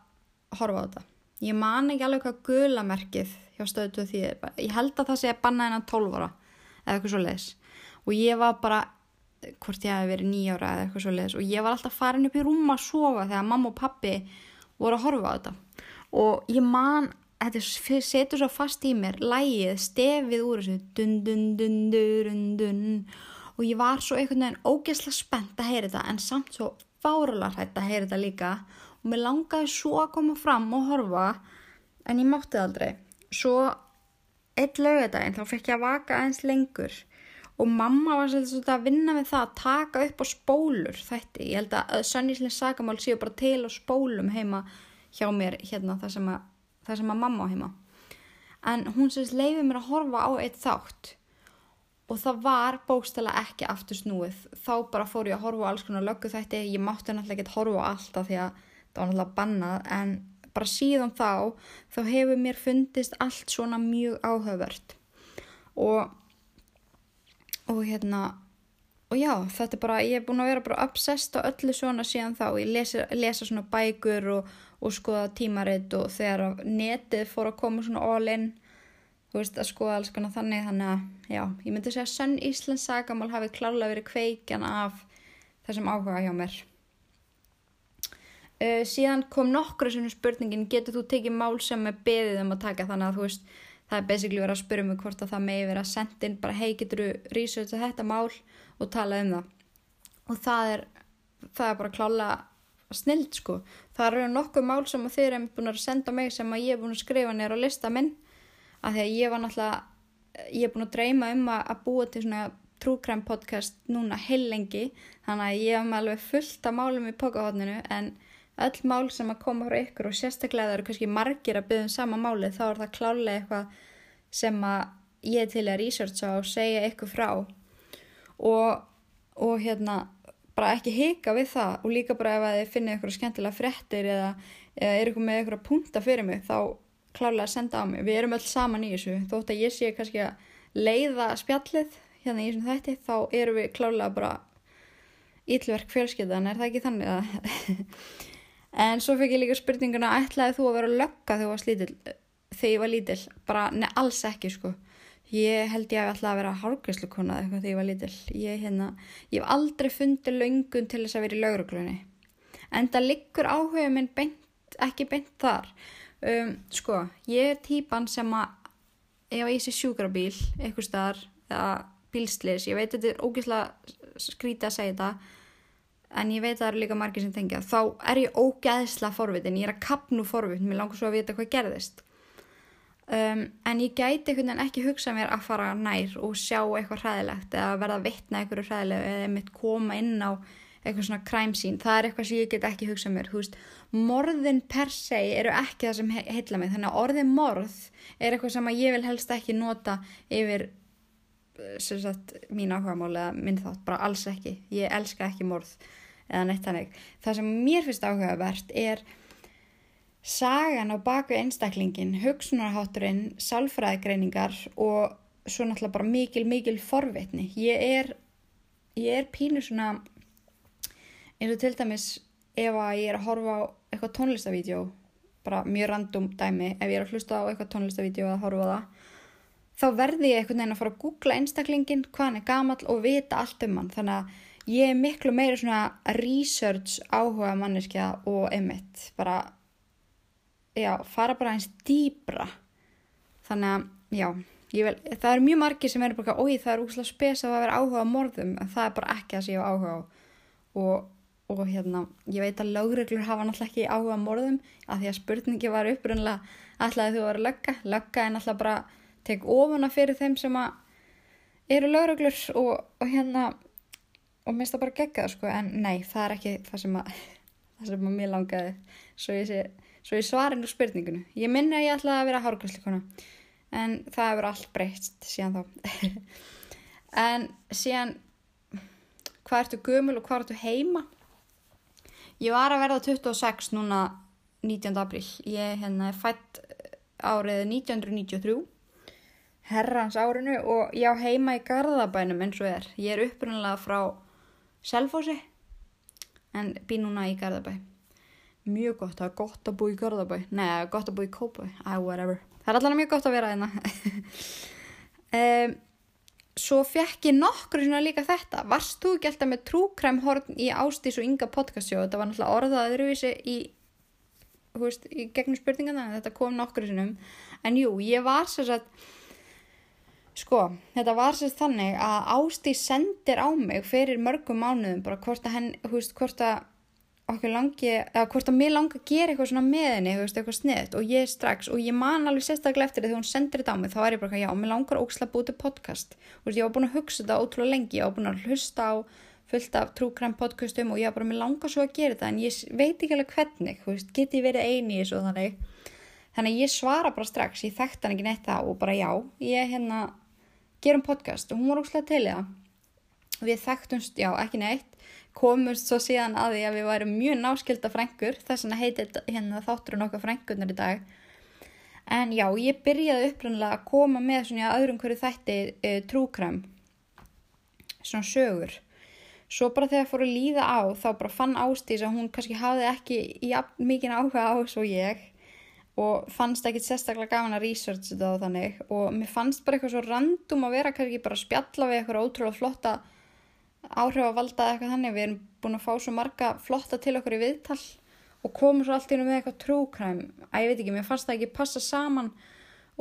horfa á þetta. Ég man ekki alveg hvað gulamerkið hjá stöð 2 því ég held að það sé að banna hennan 12 ára eða eitthvað svo leiðis og ég var bara hvort ég hef verið nýjára eða eitthvað svo leiðis og ég var alltaf farin upp í rúma að sofa þegar mamma og pappi voru að horfa á þetta. Og ég man þetta setur svo fast í mér lægið, stefið úr þessu dun dun dun dun dun. Og ég var svo einhvern veginn ógeðslega spennt að heyra þetta en samt svo fárulega hrætt að heyra þetta líka. Og mér langaði svo að koma fram og horfa en ég mátti það aldrei. Svo eitt lögadaginn þá fekk ég að vaka aðeins lengur. Og mamma var svolítið að vinna með það að taka upp á spólur þætti, ég held að Sönníslins sagamál séu bara til á spólum heima hjá mér hérna það sem að, það sem að mamma á heima. En hún sérst leiði mér að horfa á eitt þátt. Og það var bókstala ekki aftur snúið. Þá bara fór ég að horfa á alls konar löggu þætti. Ég mátti náttúrulega ekki að horfa á alltaf því að það var náttúrulega bannað en bara síðan þá þá hefur mér fundist allt svona mjög áhugavert. Og og hérna og já, þetta er bara, ég er búin að vera bara obsessed á öllu svona síðan þá. Ég lesa, lesa svona bækur og, og skoða tímaritt og þegar netið fór að koma svona all in þú veist, að skoða alls konar þannig. Þannig að, já, ég myndi segja að Sönn Íslands sagamál hafi klálega verið kveikjan af þessum áhuga hjá mér Uh, síðan kom nokkru svona spurningin getur þú tekið mál sem er beðið um að taka? Þannig að þú veist það er basically verið að spyrja mig hvort að það megi verið að senda inn bara hei getur þú researcha þetta mál og tala um það? Og það er, það er bara klála snild sko. Það eru nokkuð mál sem þeir eru búin að senda mig sem að ég er búin að skrifa nér á lista minn. Að því að ég var náttúrulega ég er búin að dreyma um að, að búa til svona trúkræm podcast núna heil lengi þannig að ég hef með alveg fullt af málum í pokahotninu en öll mál sem að koma frá ykkur og sérstaklega það eru kannski margir að byggja um sama máli þá er það klálega eitthvað sem að ég til að researcha og segja ykkur frá. Og, og hérna bara ekki hika við það og líka bara ef þið finnir ykkur skemmtilega frettir eða, eða er ykkur með ykkur að punta fyrir mig þá klálega senda á mig. Við erum öll saman í þessu. Þótt að ég sé kannski að leiða spjallið hérna í þessum þætti þá erum við klálega bara ítlverk fjölskyldan er það ekki þannig að en svo fekk ég líka spurninguna ætlaði þú að vera lögga þegar, lítil, þegar ég var lítill? Bara ne, alls ekki sko. Ég held ég að ætlaði að vera hálgræslukona þegar ég var lítill. Ég, hérna, ég hef aldrei fundið löngun til þess að vera í lauruglunni en það liggur áhuga minn beint, ekki beint þar. Um, sko, ég er típan sem að ef ég sé sjúkrabíl eitthvað starf eða bílslis, ég veit þetta er ógeðslega skrítið að segja þetta en ég veit að það eru líka margir sem tengja. Þá er ég ógæðsla forvitin, ég er að kapnu forvitin mér langar svo að vita hvað gerðist. Um, en ég gæti einhvern veginn ekki hugsa mér að fara nær og sjá eitthvað hræðilegt eða verða vittna eitthvað hræðilegu eða mitt koma inn á eitthvað svona kræmsín, það er eitthvað sem ég get ekki hugsað mér, þú veist, morðin per se eru ekki það sem he heitla mig. Þannig að orðin morð er eitthvað sem ég vil helst ekki nota yfir sem sagt mín áhugamál eða minn þátt, bara alls ekki. Ég elska ekki morð eða neitt þannig. Það sem mér finnst áhugavert er sagan á baku einstaklingin, hugsunarhátturinn sálfræðigreiningar og svo náttúrulega bara mikil, mikil forvitni. Ég er ég er pínu svona eins og til dæmis ef að ég er að horfa á eitthvað tónlistavídeó bara mjög random dæmi ef ég er að hlusta á eitthvað tónlistavídeó að horfa á það þá verði ég einhvern veginn að fara að googla einstaklingin hvað hann er gamall og vita allt um hann. Þannig að ég er miklu meira svona research áhuga manneskja og emitt bara já, fara bara eins dýbra þannig að, já vil, það eru mjög margi sem eru bara, oi það er úrslega spes að vera áhuga á morðum. En það er bara ekki það sem ég á áhuga á. Og, og hérna, ég veit að lögreglur hafa náttúrulega ekki áhuga á morðum af því að spurningi var upprunlega alltaf þú var að lögga, lögga en alltaf bara tek ofuna fyrir þeim sem eru lögreglur og, og hérna og minnst það bara gegga það sko en nei, það er ekki það sem að það sem að mér langaði svo ég sé svo ég svari nú spurningunum. Ég minna að ég ætlaði að vera hárgræsleikona en það hefur allt breyst síðan þá. en síðan hvað ertu gömul og hvað ertu heima? Ég var að verða 26 núna 19. apríl. Ég hérna, er fætt árið 1993 herrans árinu og ég á heima í Garðabænum eins og er. Ég er upprunnilega frá Selfossi en bý núna í Garðabæn mjög gott, það er gott að búa í Garðabæ. Neða, gott að búa í Kópæ ah, whatever, það er allavega mjög gott að vera hérna. Um, svo fekk ég nokkur svona líka þetta, varst þú ekki alltaf með trúkræmhorn í Ástís og Inga podcastjó, þetta var náttúrulega orðað öðruvísi í, veist, gegnum spurningana, þetta kom nokkur sinnum. En jú, ég var sér að sko, þetta var sér þannig að Ástís sendir á mig fyrir mörgum mánuðum bara hvort að henn, hú veist, hvort að okkur langi, eða hvort að mér langi að gera eitthvað svona með henni, eitthvað sniðt og ég strax, og ég man alveg sérstaklega eftir því þegar hún sendir þetta á mig, þá er ég bara, já, mér langar óksla búið til podcast, og ég var búin að hugsa þetta ótrúlega lengi, ég var búin að hlusta á fullt af trúkræm podcastum og ég var bara, mér langar svo að gera þetta, en ég veit ekki alveg hvernig, veist, geti ég verið eini í og þannig, þannig ég svara bara strax, ég þekkt hann ekki neitt það og bara já, ég hérna gerum podcast og hún var óksla til það. Við þekktumst, já, ekki neitt komumst svo síðan að því að við værum mjög náskilda frængur þess vegna heitir hérna þátturinn okkar frængunar í dag. En já, ég byrjaði upprannlega að koma með svona öðrum hverju þætti e, trúkram svona sögur. Svo bara þegar fór að líða á þá bara fann ástís að hún kannski hafði ekki mikið áhuga á svo ég og fannst ekki sérstaklega gaman að research þetta og þannig. Og mér fannst bara eitthvað svo randum að vera kannski bara að spjalla við eitthvað ótrúlega flotta áhrif að valda eitthvað þannig. Við erum búin að fá svo marga flotta til okkur í viðtal og komum svo allt í nú með eitthvað trúkræm að ég veit ekki, mér fannst það ekki passa saman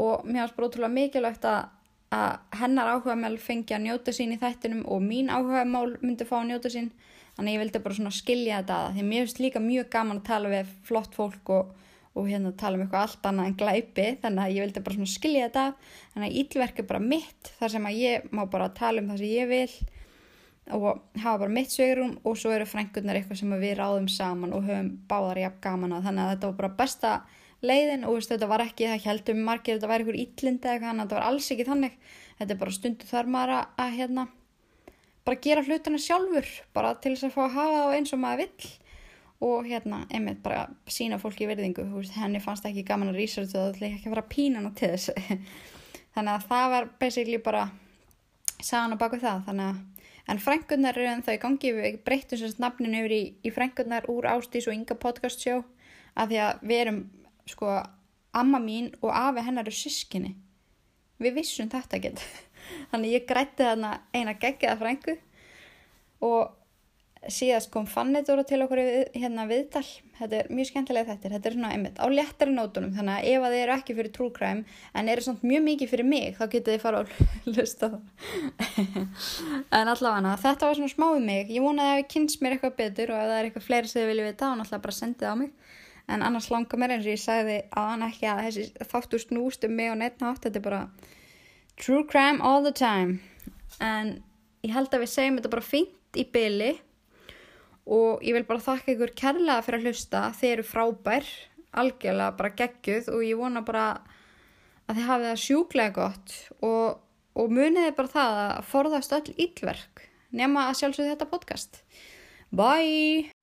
og mér fannst bara ótrúlega mikilvægt að, að hennar áhuga mál fengi að njóta sín í þættinum og mín áhuga mál myndi fá að njóta sín. Þannig ég vildi bara skilja þetta að því mér finnst líka mjög gaman að tala við flott fólk og, og hérna tala um eitthvað allt annað en glæpi þannig að ég vildi bara svona skilja þetta. Þannig að ítlverk er bara mitt þar sem að ég má bara tala um það sem ég vil og hafa bara mitt sveigurum og svo eru frængunar eitthvað sem við ráðum saman og höfum báðar jafn gaman að. Þannig að þetta var bara besta leiðin og veist, þetta var ekki, það heldum margir þetta var eitthvað eitthvað þannig að þetta var alls ekki þannig. Þetta er bara stundu þar maður að, að hérna, bara gera hlutina sjálfur bara til þess að fá að hafa það eins og maður vill og hérna, einmitt bara sína fólki verðingu, henni fannst ekki gaman að researcha það, það ekki að fara pínana til þess þannig að það var basically bara sagan á baku það, þannig að En frængunar eru en það í gangi, við breytum sérst nafninu yfir í, í frængunar úr Ástís og Inga podcast sjó að því að við erum, sko, amma mín og afi hennar eru sískinni. Við vissum þetta ekki. Þannig ég grætti þarna eina geggiða frængu og síðast kom Fannidóra til okkur hérna viðtal, þetta er mjög skemmtilega þetta þetta er svona einmitt á léttari nótunum þannig að ef að þið eru ekki fyrir crime en eru svona mjög mikið fyrir mig þá getur þið fara að lusta en allavega þetta var svona smáið mig, ég vonaði að það kynst mér eitthvað betur og ef það er eitthvað fleiri sem þið vilja vita þá náttúrulega bara sendið á mig. En annars langar mér eins og ég sagði að hann ekki að þessi þáttur snúst um mig og neitt nátt, þetta er bara true crime all the time. En ég held að við segjum þetta bara fínt í byli og ég vil bara þakka ykkur kærlega fyrir að hlusta, þeir eru frábær algjörlega bara geggjuð og ég vona bara að þið hafið það sjúklega gott og, og muniði bara það að forðast öll ílverk nema að sjálfsögðu þetta podcast. Bye!